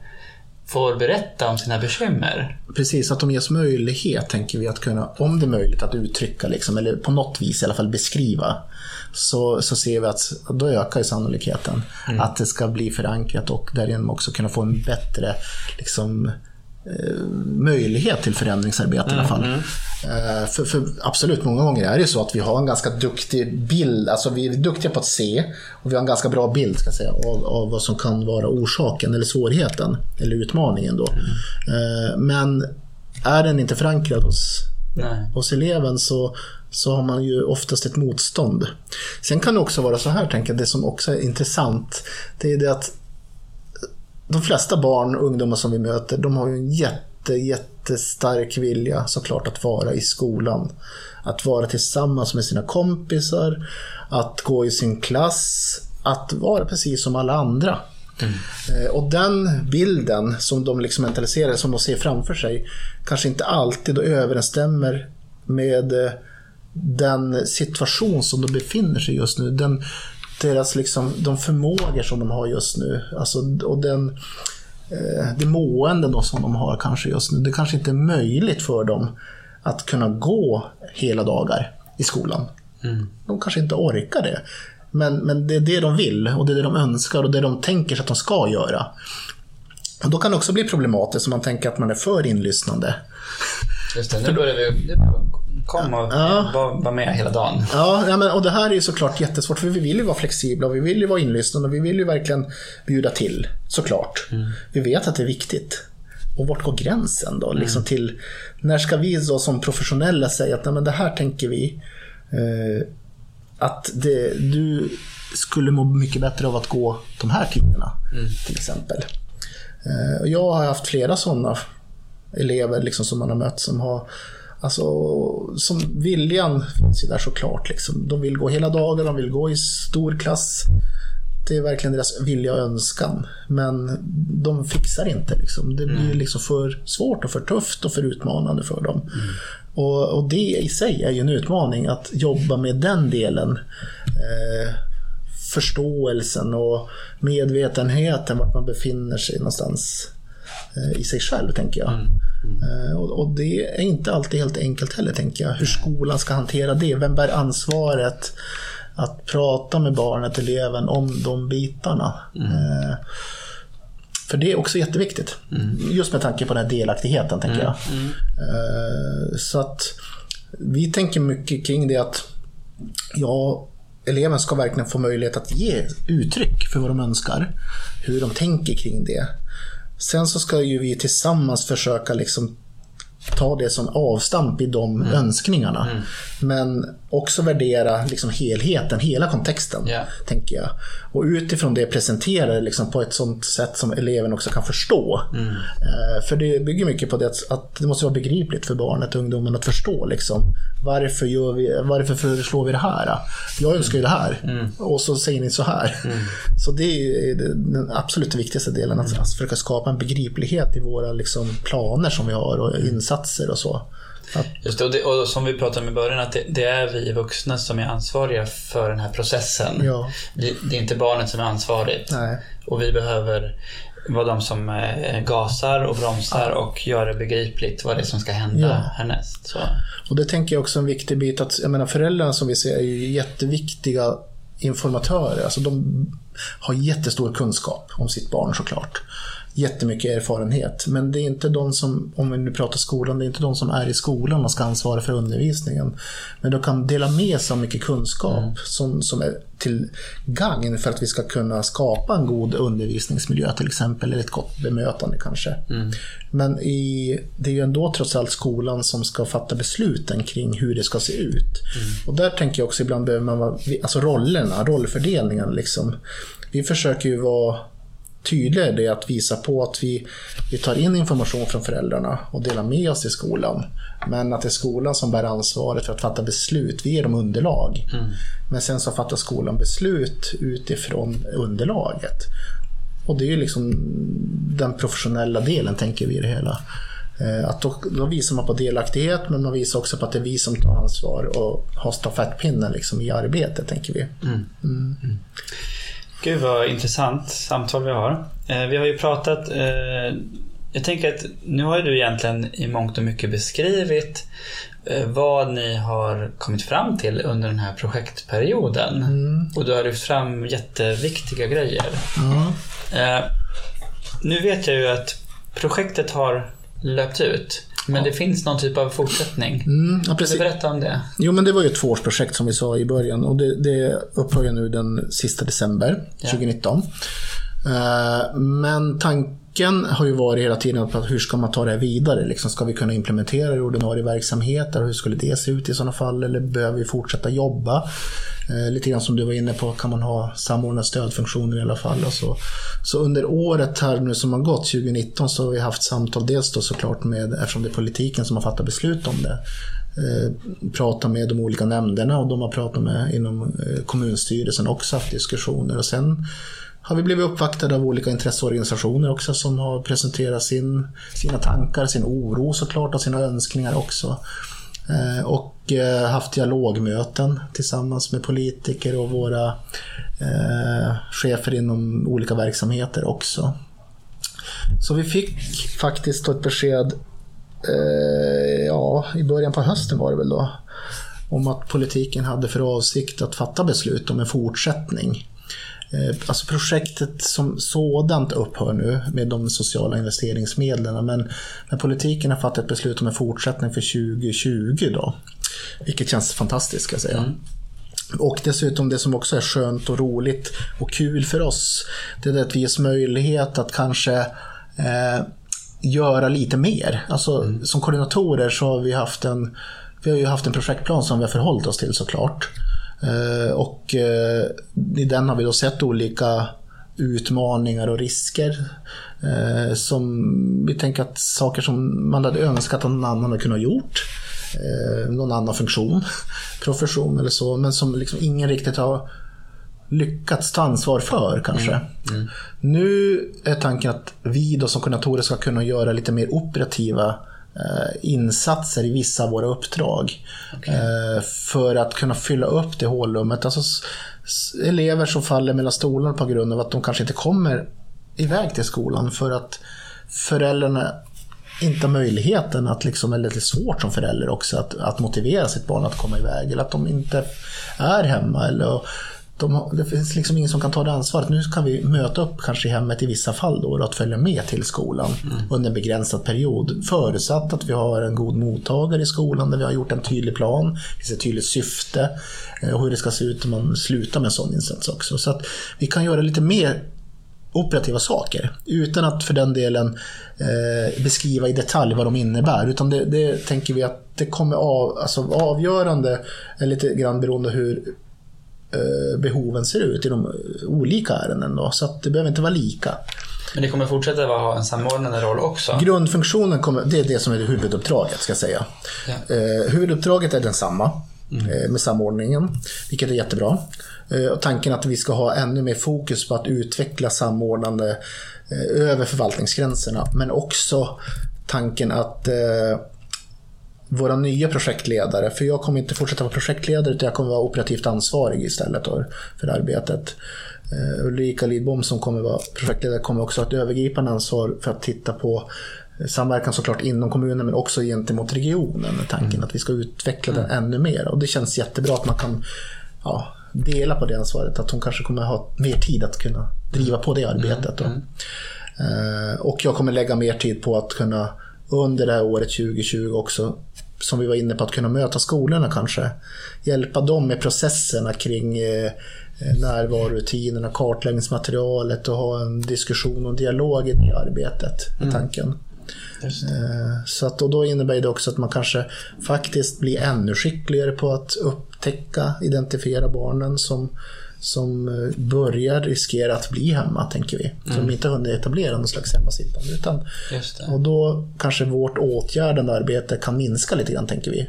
Speaker 2: får berätta om sina bekymmer.
Speaker 1: Precis, att de ges möjlighet, tänker vi, att kunna, om det är möjligt, att uttrycka, liksom, eller på något vis i alla fall beskriva. Så, så ser vi att då ökar ju sannolikheten att det ska bli förankrat och därigenom också kunna få en bättre liksom, eh, möjlighet till förändringsarbete i alla fall. Eh, För, för absolut, många gånger är det så att vi har en ganska duktig bild, alltså vi är duktiga på att se och vi har en ganska bra bild ska jag säga, av, av vad som kan vara orsaken eller svårigheten eller utmaningen. Då. Eh, Men är den inte förankrad hos,
Speaker 2: Nej.
Speaker 1: hos eleven så, så har man ju oftast ett motstånd. Sen kan det också vara så här, tänker jag, det som också är intressant, det är det att de flesta barn och ungdomar som vi möter, de har ju en jätte, jättestark vilja såklart att vara i skolan. Att vara tillsammans med sina kompisar, att gå i sin klass, att vara precis som alla andra. Eh, Och den bilden som de liksom mentaliserar, som de ser framför sig, kanske inte alltid överensstämmer med eh, den situation som de befinner sig just nu. Den deras liksom, de förmågor som de har just nu. Alltså, och den, eh, det mående då som de har kanske just nu. Det kanske inte är möjligt för dem att kunna gå hela dagar i skolan. Mm. De kanske inte orkar det. Men, men det är det de vill och det är det de önskar och det de tänker sig att de ska göra. Och då kan det också bli problematiskt om man tänker att man är för inlyssnande.
Speaker 2: Just det, nu börjar vi... Kom och ja. var, var med hela dagen.
Speaker 1: Ja, men, och det här är ju såklart jättesvårt för vi vill ju vara flexibla och vi vill ju vara inlyssnande och vi vill ju verkligen bjuda till, såklart. Mm. Vi vet att det är viktigt. Och vart går gränsen då? Mm. Liksom till, när ska vi då som professionella säga att Nej, men det här tänker vi eh, att det, du skulle må mycket bättre av att gå de här tiderna mm. till exempel. Eh, jag har haft flera sådana elever liksom, som man har mött som har Alltså, som viljan finns ju där såklart. Liksom. De vill gå hela dagen, de vill gå i stor klass. Det är verkligen deras vilja och önskan. Men de fixar inte. Liksom. Det blir mm. liksom för svårt och för tufft och för utmanande för dem. Mm. Och, och, det i sig är ju en utmaning att jobba med den delen. Eh, förståelsen och medvetenheten vart man befinner sig någonstans i sig själv, tänker jag. Mm. Mm. Eh, och, det är inte alltid helt enkelt heller, tänker jag. Hur skolan ska hantera det. Vem bär ansvaret att prata med barnet, eleven, om de bitarna? Mm. Eh, för det är också jätteviktigt. Mm. Just med tanke på den här delaktigheten, tänker mm. jag. Mm. Eh, så att vi tänker mycket kring det att ja, eleven ska verkligen få möjlighet att ge uttryck för vad de önskar. Hur de tänker kring det. Sen så ska ju vi tillsammans försöka liksom ta det som avstamp i de mm. önskningarna. Mm. Men också värdera liksom helheten, hela kontexten. Yeah. tänker jag. Och utifrån det presentera det liksom på ett sånt sätt som eleven också kan förstå. Mm. Eh, för det bygger mycket på det att, att, det måste vara begripligt för barnet och ungdomen att förstå. Liksom, varför, gör vi, varför föreslår vi det här? Jag önskar ju det här. Mm. Och så säger ni så här. Mm. Så det är den absolut viktigaste delen. Att, att försöka skapa en begriplighet i våra liksom, planer som vi har och insatser och så.
Speaker 2: Just det, och, det, och som vi pratade om i början, att det, det, är vi vuxna som är ansvariga för den här processen. Ja. Det, det är inte barnet som är ansvarigt. Nej. Och vi behöver vara de som eh, gasar och bromsar ja. och gör det begripligt vad det är som ska hända ja. härnäst. Så.
Speaker 1: Och det tänker jag också är en viktig bit att jag menar, föräldrarna som vi ser är ju jätteviktiga informatörer. Alltså de har jättestor kunskap om sitt barn såklart jättemycket erfarenhet. Men det är inte de som, om vi nu pratar skolan, det är inte de som är i skolan och ska ansvara för undervisningen. Men de kan dela med sig av mycket kunskap mm. som, som är till gagn för att vi ska kunna skapa en god undervisningsmiljö till exempel, eller ett gott bemötande kanske. Mm. Men i, det är ju ändå trots allt skolan som ska fatta besluten kring hur det ska se ut. Mm. Och där tänker jag också ibland behöver man vara, alltså rollerna, rollfördelningen liksom. Vi försöker ju vara tydligare det att visa på att vi, vi tar in information från föräldrarna och delar med oss i skolan. Men att det är skolan som bär ansvaret för att fatta beslut. Vi ger dem underlag. Mm. Men sen så fattar skolan beslut utifrån underlaget. Och det är ju liksom den professionella delen, tänker vi i det hela. Eh, att då, då, visar man på delaktighet men man visar också på att det är vi som tar ansvar och har stafettpinnen liksom i arbetet, tänker vi. Mm. Mm.
Speaker 2: Gud vad intressant samtal vi har. Eh, vi har ju pratat, eh, jag tänker att nu har ju du egentligen i mångt och mycket beskrivit eh, vad ni har kommit fram till under den här projektperioden. Mm. Och du har lyft fram jätteviktiga grejer. Mm. Nu vet jag ju att projektet har löpt ut. Men ja. det finns någon typ av fortsättning. Mm, ja, precis. Kan du berätta om det?
Speaker 1: Jo, men det var ju ett tvåårsprojekt som vi sa i början och det, det upphör nu den sista december ja. 2019. Uh, men tanken Tanken har ju varit hela tiden på hur ska man ta det här vidare? Liksom, ska vi kunna implementera det i ordinarie verksamheter? Hur skulle det se ut i sådana fall? Eller behöver vi fortsätta jobba? Eh, lite grann som du var inne på, kan man ha samordnade stödfunktioner i alla fall. Och så. så under året här nu som har gått, 2019, så har vi haft samtal dels då såklart med, eftersom det är politiken som har fattat beslut om det, eh, prata med de olika nämnderna och de har pratat med inom eh, kommunstyrelsen också haft diskussioner. Och sen har vi blivit uppvaktade av olika intresseorganisationer också som har presenterat sin, sina tankar, sin oro såklart och sina önskningar också. Eh, och eh, haft dialogmöten tillsammans med politiker och våra eh, chefer inom olika verksamheter också. Så vi fick faktiskt ett besked, eh, ja, i början på hösten var det väl då, om att politiken hade för avsikt att fatta beslut om en fortsättning. Eh, alltså projektet som sådant upphör nu med de sociala investeringsmedlen men, men politiken har fattat ett beslut om en fortsättning för 2020 då. Vilket känns fantastiskt ska jag säga. Mm. Och dessutom det som också är skönt och roligt och kul för oss, det är att vi ges möjlighet att kanske eh, göra lite mer. Alltså mm. som koordinatorer så har vi haft en vi har ju haft en projektplan som vi har förhållit oss till såklart. Eh, och eh, i den har vi då sett olika utmaningar och risker. Eh, som vi tänker att saker som man hade önskat att någon annan hade kunnat gjort. Någon annan funktion, *laughs* profession eller så, men som liksom ingen riktigt har lyckats ta ansvar för kanske. Mm. Mm. Nu är tanken att vi då som koordinatorer ska kunna göra lite mer operativa insatser i vissa av våra uppdrag. Okay. Eh, för att kunna fylla upp det hålrummet. Alltså elever som faller mellan stolarna på grund av att de kanske inte kommer iväg till skolan för att föräldrarna inte har möjligheten att, liksom, eller det är svårt som förälder också, att, att motivera sitt barn att komma iväg. Eller att de inte är hemma. Eller, de, det finns liksom ingen som kan ta det ansvaret. Nu kan vi möta upp kanske i hemmet i vissa fall då, att följa med till skolan mm. under en begränsad period. Förutsatt att vi har en god mottagare i skolan där vi har gjort en tydlig plan, det finns ett tydligt syfte eh, och hur det ska se ut om man slutar med en sån insats också. Så att vi kan göra lite mer operativa saker utan att för den delen eh, beskriva i detalj vad de innebär. Utan det, det tänker vi att det kommer av, alltså avgörande, lite grann beroende hur behoven ser ut i de olika ärenden. Då, så att det behöver inte vara lika.
Speaker 2: Men det kommer fortsätta att ha en samordnande roll också?
Speaker 1: Grundfunktionen kommer, det är det som är huvuduppdraget ska jag säga. Ja. Eh, huvuduppdraget är densamma mm. eh, med samordningen, vilket är jättebra. Eh, och tanken att vi ska ha ännu mer fokus på att utveckla samordnande eh, över förvaltningsgränserna, men också tanken att eh, våra nya projektledare, för jag kommer inte fortsätta vara projektledare utan jag kommer vara operativt ansvarig istället för arbetet. Uh, Ulrika Lidbom som kommer vara projektledare kommer också ha ett övergripande ansvar för att titta på eh, samverkan såklart inom kommunen men också gentemot regionen med tanken mm. att vi ska utveckla den mm. ännu mer. Och det känns jättebra att man kan ja, dela på det ansvaret. Att hon kanske kommer ha mer tid att kunna driva på det arbetet. Mm. Uh, och jag kommer lägga mer tid på att kunna under det här året 2020 också som vi var inne på, att kunna möta skolorna kanske. Hjälpa dem med processerna kring eh, närvarorutinerna, kartläggningsmaterialet och ha en diskussion och dialog i det arbetet, mm. tanken. Eh, så att, och då innebär det också att man kanske faktiskt blir ännu skickligare på att upptäcka, identifiera barnen som som eh, börjar riskera att bli hemma, tänker vi. Som mm. inte hunnit etablera någon slags hemmasittande. Utan, och då kanske vårt åtgärdande arbete kan minska lite grann, tänker vi.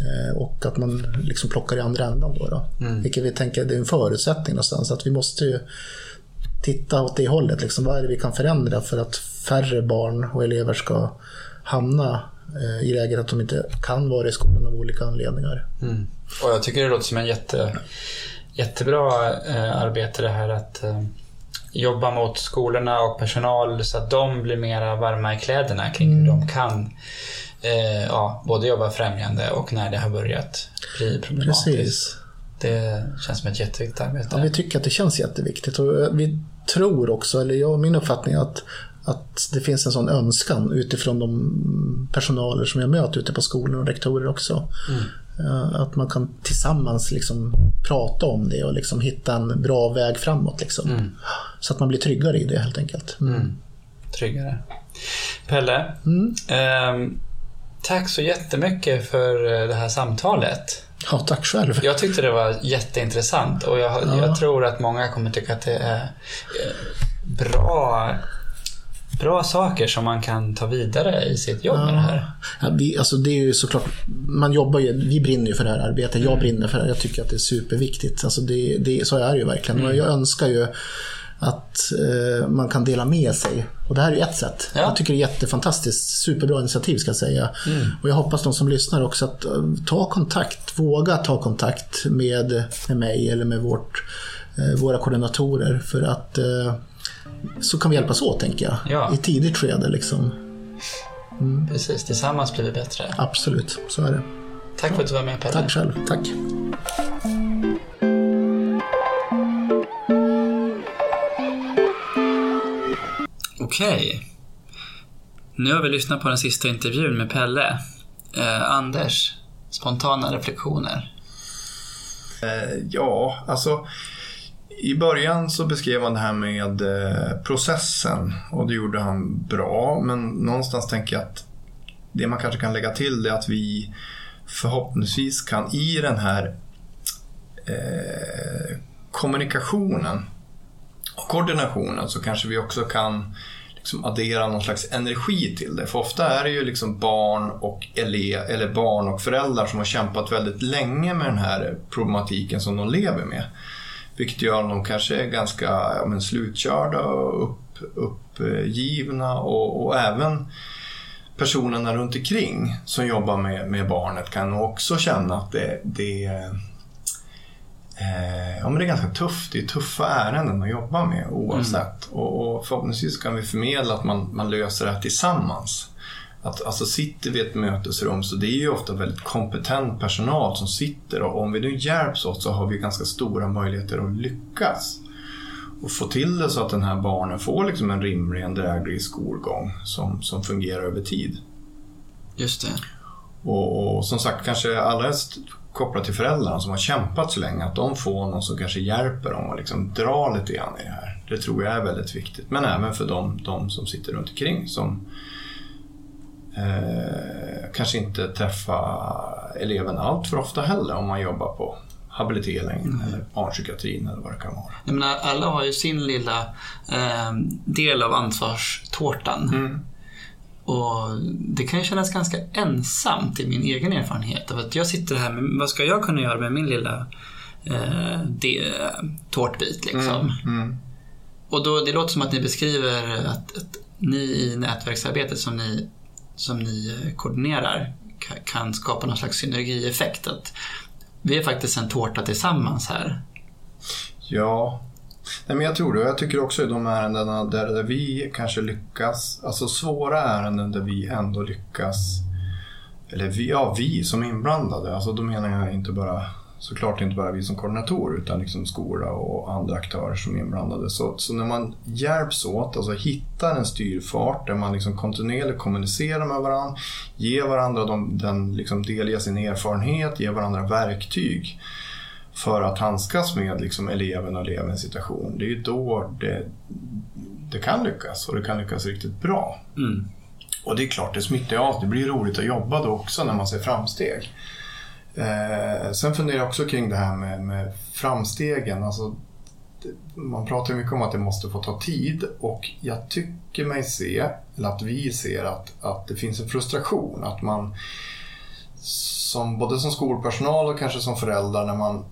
Speaker 1: Eh, och att man liksom plockar i andra ändan då. då. Mm. Vilket vi tänker det är en förutsättning någonstans. Att vi måste ju titta åt det hållet. Liksom, vad är det vi kan förändra för att färre barn och elever ska hamna eh, i läget att de inte kan vara i skolan av olika anledningar.
Speaker 2: Mm. Och jag tycker det låter som en jätte jättebra eh, arbete det här att eh, jobba mot skolorna och personal så att de blir mera varma i kläderna kring mm. hur de kan eh, ja, både jobba främjande och när det har börjat bli problematiskt. Precis. Det känns som ett jätteviktigt arbete.
Speaker 1: Ja, vi tycker att det känns jätteviktigt och eh, vi tror också, eller jag, min uppfattning är att att det finns en sån önskan utifrån de personaler som jag möter ute på skolor och rektorer också. Mm. Eh, att man kan tillsammans liksom prata om det och liksom hitta en bra väg framåt. Liksom. Mm. Så att man blir tryggare i det helt enkelt. Mm. mm.
Speaker 2: Tryggare. Pelle, eh, tack så jättemycket för eh, det här samtalet.
Speaker 1: Ja, tack själv.
Speaker 2: Jag tyckte det var jätteintressant och jag, ja. jag tror att många kommer tycka att det är eh, bra bra saker som man kan ta vidare i sitt jobb ja. med det här.
Speaker 1: Ja, vi, alltså det är ju såklart, man jobbar ju, vi brinner ju för det här arbetet. Jag mm. brinner för det här. Jag tycker att det är superviktigt. Alltså det, det, så är det ju verkligen. Mm. Jag önskar ju att eh, man kan dela med sig. Och det här är ju ett sätt.
Speaker 2: Ja.
Speaker 1: Jag tycker det är jättefantastiskt. Superbra initiativ ska jag säga. Och jag hoppas de som lyssnar också att eh, ta kontakt, våga ta kontakt med, med mig eller med vårt, eh, våra koordinatorer. För att eh, så kan vi hjälpas åt tänker jag.
Speaker 2: Ja.
Speaker 1: I tidigt skede liksom.
Speaker 2: Precis, tillsammans blir vi bättre.
Speaker 1: Absolut, så är det.
Speaker 2: Tack för att du var med Pelle.
Speaker 1: Tack själv. Tack.
Speaker 2: Okej. Nu har vi lyssnat på den sista intervjun med Pelle. Eh, Anders, spontana reflektioner?
Speaker 3: Eh, ja, alltså i början så beskrev han det här med eh, processen och det gjorde han bra. Men någonstans tänker jag att det man kanske kan lägga till är att vi förhoppningsvis kan i den här eh, kommunikationen och koordinationen så kanske vi också kan liksom addera någon slags energi till det. För ofta är det ju liksom barn och ele, eller barn och föräldrar som har kämpat väldigt länge med den här problematiken som de lever med. Vilket gör de kanske ganska ja, men, slutkörda och upp, uppgivna och, och även personerna runt omkring som jobbar med, med barnet kan också känna att det, det, eh, ja, men det är ganska tufft. Det är tuffa ärenden att jobba med oavsett. Och, och förhoppningsvis kan vi förmedla att man, man löser det här tillsammans. Att, alltså sitter vi i ett mötesrum så det är ju ofta väldigt kompetent personal som sitter och om vi nu hjälps åt så har vi ganska stora möjligheter att lyckas. Och få till det så att den här barnen får liksom en rimlig, en dräglig skolgång som, som fungerar över tid.
Speaker 2: Just det.
Speaker 3: Och, och som sagt, kanske allra helst kopplat till föräldrarna som har kämpat så länge, att de får någon som kanske hjälper dem och liksom dra lite grann i det här. Det tror jag är väldigt viktigt. Men även för de, de som sitter runt omkring som eh, kanske inte träffar eleven allt för ofta heller om man jobbar på habilitering eller barnpsykiatrin eller vad det kan vara.
Speaker 2: Jag menar, alla har ju sin lilla eh, del av ansvarstårtan.
Speaker 3: Mm.
Speaker 2: Och det kan ju kännas ganska ensamt i min egen erfarenhet. Av att jag sitter här med, vad ska jag kunna göra med min lilla eh, det, tårtbit liksom.
Speaker 3: Mm.
Speaker 2: Och då, det låter som att ni beskriver att, att ni i nätverksarbetet som ni, som ni eh, koordinerar kan skapa någon slags synergieffekt. Att vi är faktiskt en tårta tillsammans här.
Speaker 3: Ja, Nej, men jag tror det. Jag tycker också i de ärendena där, där vi kanske lyckas, alltså svåra ärenden där vi ändå lyckas, eller vi, ja, vi som inblandade, alltså då menar jag inte bara såklart inte bara vi som koordinatorer utan liksom skola och andra aktörer som är inblandade. Så, så när man hjälps åt, alltså hittar en styrfart där man liksom kontinuerligt kommunicerar med varandra, ger varandra de, den, liksom delger sin erfarenhet, ger varandra verktyg för att handskas med liksom eleven och elevens situation. Det är ju då det, det kan lyckas och det kan lyckas riktigt bra.
Speaker 2: Mm.
Speaker 3: Och det är klart, det smittar av. Det blir roligt att jobba då också när man ser framsteg. Eh, sen funderar jag också kring det här med, med framstegen. Alltså, det, man pratar mycket om att det måste få ta tid och jag tycker mig se, eller att vi ser att, att det finns en frustration. Att man som, både som skolpersonal och kanske som föräldrar, när man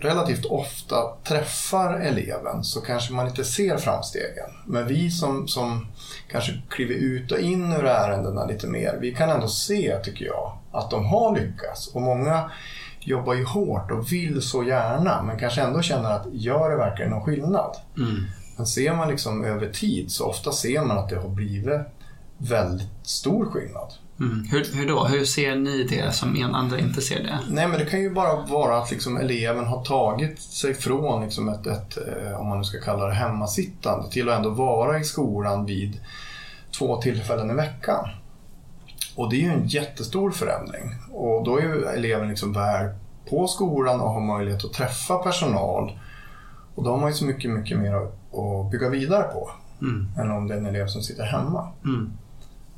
Speaker 3: relativt ofta träffar eleven så kanske man inte ser framstegen. Men vi som, som kanske kliver ut och in ur ärendena lite mer, vi kan ändå se, tycker jag, att de har lyckats. Och många jobbar ju hårt och vill så gärna, men kanske ändå känner att gör det verkligen någon skillnad?
Speaker 2: Mm.
Speaker 3: Men ser man liksom över tid så ofta ser man att det har blivit väldigt stor skillnad.
Speaker 2: Mm. Hur, hur då? Hur ser ni det som en andra inte ser det?
Speaker 3: Nej, men det kan ju bara vara att liksom eleven har tagit sig från liksom ett, ett, eh, om man nu ska kalla det hemmasittande, till att ändå vara i skolan vid två tillfällen i veckan. Och det är ju en jättestor förändring. Och då är ju eleven liksom väl på skolan och har möjlighet att träffa personal. Och då har man ju så mycket, mycket mer att att bygga vidare på
Speaker 2: Mm.
Speaker 3: än om det är en elev som sitter hemma.
Speaker 2: Mm.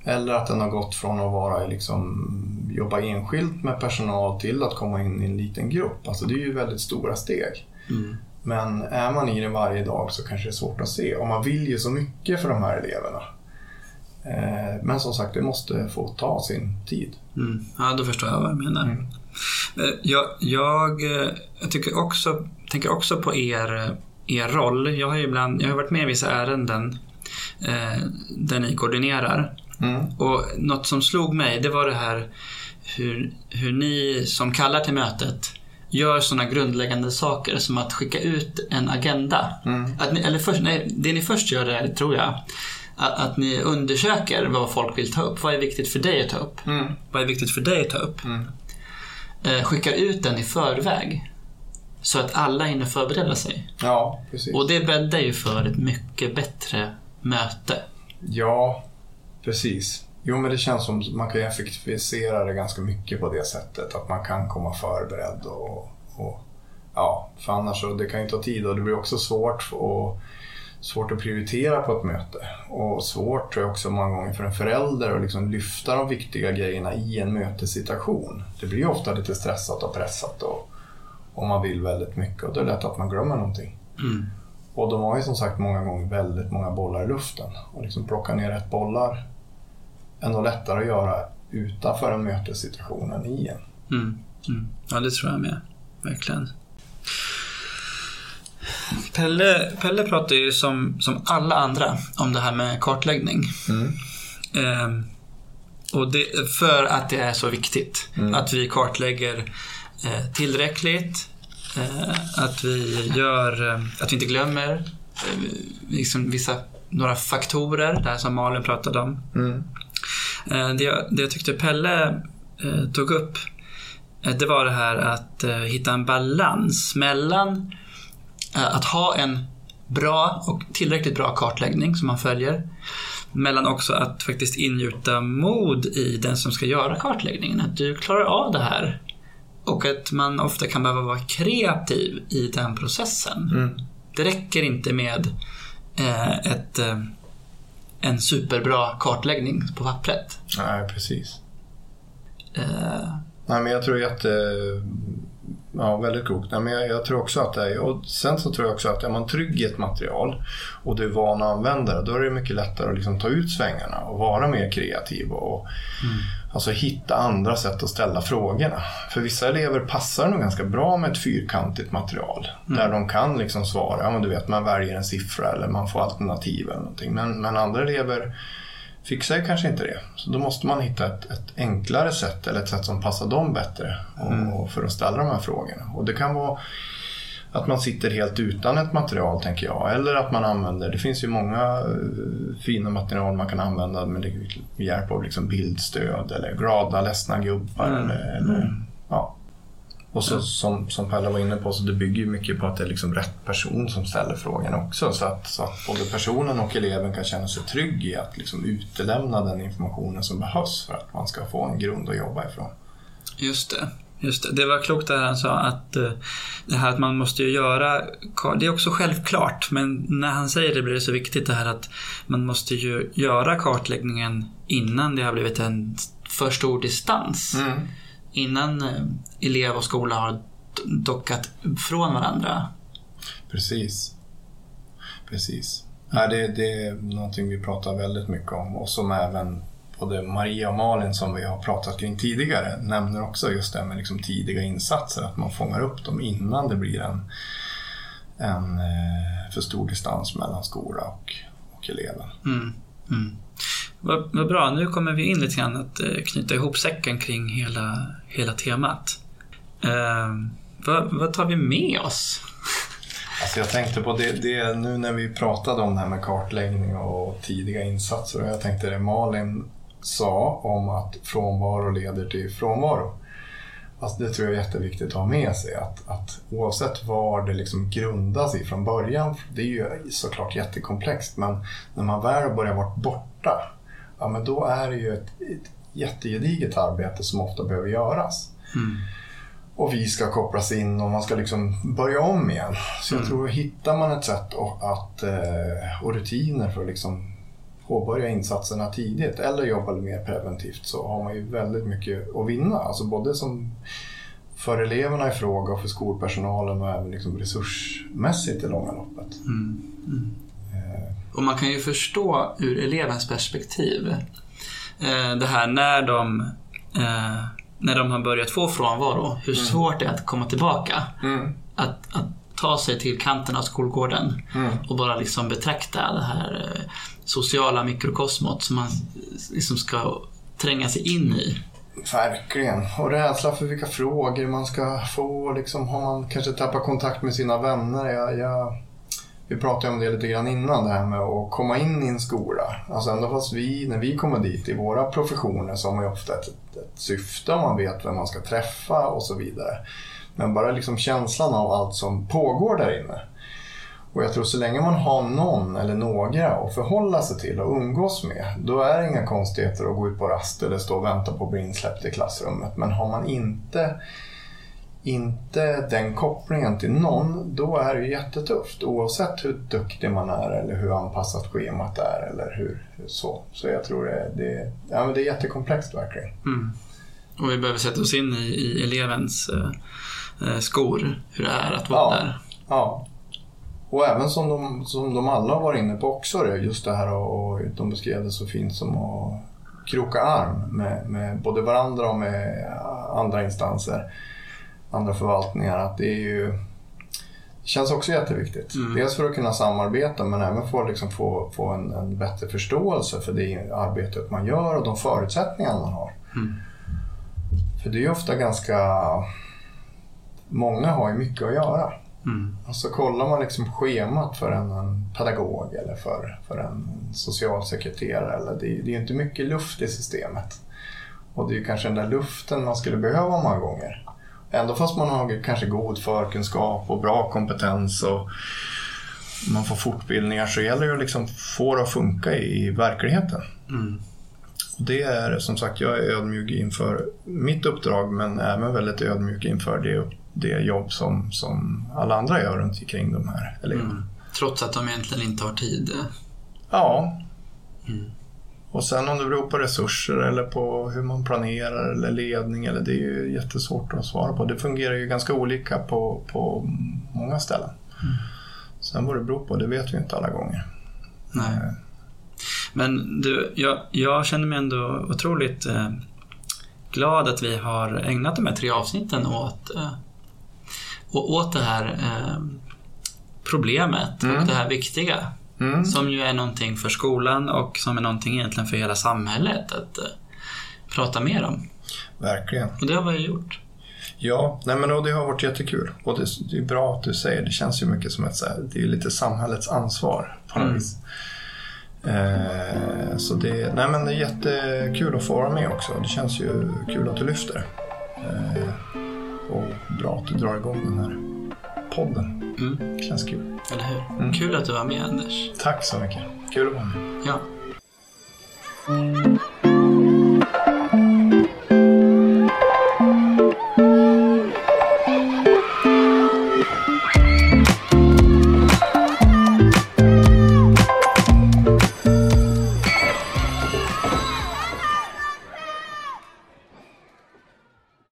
Speaker 3: Eller att den har gått från att vara liksom, jobba enskilt med personal till att komma in i en liten grupp. Alltså det är ju väldigt stora steg.
Speaker 2: Mm.
Speaker 3: Men är man i det varje dag så kanske det är svårt att se. Och man vill ju så mycket för de här eleverna. Eh, Men som sagt, det måste få ta sin tid.
Speaker 2: Mm. Ja, då förstår jag vad du menar.
Speaker 3: Mm.
Speaker 2: Eh, Jag, jag, eh, jag tycker också, tänker också på er er roll. Jag har ju ibland, jag har varit med i vissa ärenden eh, där ni koordinerar.
Speaker 3: Mm.
Speaker 2: Och något som slog mig, det var det här hur, hur ni som kallar till mötet gör sådana grundläggande saker som att skicka ut en agenda. Att ni, eller först, nej, det ni först gör är, tror jag, att, att ni undersöker vad folk vill ta upp. Vad är viktigt för dig att ta upp? Vad är viktigt för dig att ta upp? Eh, skickar ut den i förväg. Så att alla hinner förbereda sig.
Speaker 3: Ja, precis.
Speaker 2: Och det bäddar ju för ett mycket bättre möte.
Speaker 3: Ja, precis. Jo, men det känns som man kan effektivisera det ganska mycket på det sättet. Att man kan komma förberedd och, och ja, för annars så det kan ju ta tid och det blir också svårt och svårt att prioritera på ett möte. Och svårt tror jag också många gånger för en förälder att liksom lyfta de viktiga grejerna i en mötessituation. Det blir ju ofta lite stressat och pressat och, och man vill väldigt mycket och det är lätt att man glömmer någonting. Och de har ju som sagt många gånger väldigt många bollar i luften. Och liksom plocka ner rätt bollar ändå lättare att göra utanför en mötessituation än i en.
Speaker 2: Mm. Mm. Ja, det tror jag med. Verkligen. Pelle, Pelle pratar ju som, som alla andra om det här med kartläggning. Ehm, och det, för att det är så viktigt. Att vi kartlägger eh, tillräckligt. Eh, att vi gör, eh, att vi inte glömmer eh, liksom vissa, några faktorer, det här som Malin pratade om. Eh, det, jag, det jag tyckte Pelle eh, tog upp eh, det var det här att eh, hitta en balans mellan eh, att ha en bra och tillräckligt bra kartläggning som man följer. Mellan också att faktiskt ingjuta mod i den som ska göra kartläggningen. Att du klarar av det här. Och att man ofta kan behöva vara kreativ i den processen. Det räcker inte med eh, ett, eh, en superbra kartläggning på pappret.
Speaker 3: Nej, precis.
Speaker 2: Eh,
Speaker 3: Nej, men jag tror jätte... Ja, väldigt klokt. Nej, men jag, jag tror också att det är... Och sen så tror jag också att är man trygg i ett material och du är van att använda det, då är det mycket lättare att liksom ta ut svängarna och vara mer kreativ och alltså hitta andra sätt att ställa frågorna. För vissa elever passar nog ganska bra med ett fyrkantigt material där de kan liksom svara, ja men du vet man väljer en siffra eller man får alternativ eller någonting. Men, men andra elever fixar ju kanske inte det. Så då måste man hitta ett, ett enklare sätt eller ett sätt som passar dem bättre och, och för att ställa de här frågorna. Och det kan vara att man sitter helt utan ett material tänker jag. Eller att man använder, det finns ju många eh, fina material man kan använda med, hjälp av liksom bildstöd eller glada ledsna gubbar. Eller, eller, ja. Och så som, som Pelle var inne på, så det bygger ju mycket på att det är liksom rätt person som ställer frågan också. Så att, så att både personen och eleven kan känna sig trygg i att liksom utelämna den informationen som behövs för att man ska få en grund att jobba ifrån.
Speaker 2: Just det. Just det. det var klokt det han sa att eh, det här att man måste ju göra, det är också självklart, men när han säger det blir det så viktigt det här att man måste ju göra kartläggningen innan det har blivit en för stor distans. Innan eh, elev och skola har dockat från varandra.
Speaker 3: Precis. Precis. Ja, det, det är någonting vi pratar väldigt mycket om och som även både Maria och Malin som vi har pratat kring tidigare nämner också just det med liksom tidiga insatser. Att man fångar upp dem innan det blir en, en eh, för stor distans mellan skola och, och eleven.
Speaker 2: Mm. Mm. Vad, vad bra, nu kommer vi in lite grann att eh, knyta ihop säcken kring hela, hela temat. Eh, vad, vad tar vi med oss? *laughs*
Speaker 3: Alltså jag tänkte på det, det nu när vi pratade om det här med kartläggning och tidiga insatser. Och jag tänkte det Malin sa om att frånvaro leder till frånvaro. Alltså det tror jag är jätteviktigt att ha med sig. Att, att oavsett var det liksom grundas i från början, det är ju såklart jättekomplext, men när man väl börjar vara borta, ja men då är det ju ett, ett jättegediget arbete som ofta behöver göras. Och vi ska kopplas in och man ska liksom börja om igen. Så jag tror hittar man ett sätt och, att, eh, och rutiner för att liksom påbörja insatserna tidigt eller jobba mer preventivt så har man ju väldigt mycket att vinna. Alltså både som för eleverna i fråga och för skolpersonalen och även liksom resursmässigt i långa loppet.
Speaker 2: Och man kan ju förstå ur elevens perspektiv eh, det här när de, eh, när de har börjat få frånvaro, hur svårt det är att komma tillbaka. Att, att ta sig till kanten av skolgården och bara liksom betrakta det här eh, sociala mikrokosmot som man liksom ska tränga sig in i.
Speaker 3: Verkligen. Och rädsla för vilka frågor man ska få. Liksom, har man kanske tappat kontakt med sina vänner. Jag, jag, vi pratade om det lite grann innan, det här med att komma in i en skola. Alltså ändå fast vi, när vi kommer dit i våra professioner så har man ju ofta ett, ett syfte man vet vem man ska träffa och så vidare. Men bara liksom känslan av allt som pågår där inne. Och jag tror så länge man har någon eller några att förhålla sig till och umgås med, då är det inga konstigheter att gå ut på rast eller stå och vänta på att bli insläppt i klassrummet. Men har man inte, inte den kopplingen till någon, då är det jättetufft. Oavsett hur duktig man är eller hur anpassat schemat är eller hur, hur så. Så jag tror det, det, ja, men det är jättekomplext verkligen.
Speaker 2: Mm. Och vi behöver sätta oss in i, i elevens eh, skor, hur det är att vara
Speaker 3: Ja.
Speaker 2: där.
Speaker 3: Ja. Och även som de, som de alla har varit inne på också, det, just det här och, och de beskrev det så fint som att kroka arm med, med både varandra och med andra instanser, andra förvaltningar. Att det är ju känns också jätteviktigt.
Speaker 2: Mm.
Speaker 3: Dels för att kunna samarbeta men även för att liksom få, få en, en bättre förståelse för det arbetet man gör och de förutsättningar man har.
Speaker 2: Mm.
Speaker 3: För det är ju ofta ganska... Många har ju mycket att göra.
Speaker 2: Mm.
Speaker 3: Och så kollar man liksom schemat för en, en pedagog eller för, för en socialsekreterare. Eller det, det är ju inte mycket luft i systemet. Och det är ju kanske den där luften man skulle behöva många gånger. Ändå fast man har kanske god förkunskap och bra kompetens och man får fortbildningar så gäller det att liksom få det att funka i, i verkligheten.
Speaker 2: Mm.
Speaker 3: Och det är som sagt, jag är ödmjuk inför mitt uppdrag men även väldigt ödmjuk inför det, det jobb som, som alla andra gör runt omkring de här eleverna.
Speaker 2: Mm. Trots att de egentligen inte har tid.
Speaker 3: Ja.
Speaker 2: Mm.
Speaker 3: Och sen om det beror på resurser eller på hur man planerar eller ledning, eller det är ju jättesvårt att svara på. Det fungerar ju ganska olika på, på många ställen. Sen vad det beror på, det vet vi inte alla gånger.
Speaker 2: Nej. Men du, jag, jag känner mig ändå otroligt eh, glad att vi har ägnat de här tre avsnitten åt, eh, å- åt det här eh, problemet
Speaker 3: Mm.
Speaker 2: och det här viktiga.
Speaker 3: Mm.
Speaker 2: Som ju är någonting för skolan och som är någonting egentligen för hela samhället att eh, prata mer om.
Speaker 3: Verkligen.
Speaker 2: Och det har vi gjort.
Speaker 3: Ja, nej men och det har varit jättekul. Och det, det är bra att du säger det. känns ju mycket som ett så här, det är lite samhällets ansvar på något
Speaker 2: Mm.
Speaker 3: vis. Eh, så det, nej men det är jättekul att få vara med också. Det känns ju kul att du lyfter. Eh, och bra att du drar igång den här podden.
Speaker 2: Mm.
Speaker 3: Känns kul.
Speaker 2: Eller hur?
Speaker 3: Mm.
Speaker 2: Kul att du var med Anders.
Speaker 3: Tack så mycket. Kul att vara med.
Speaker 2: Ja.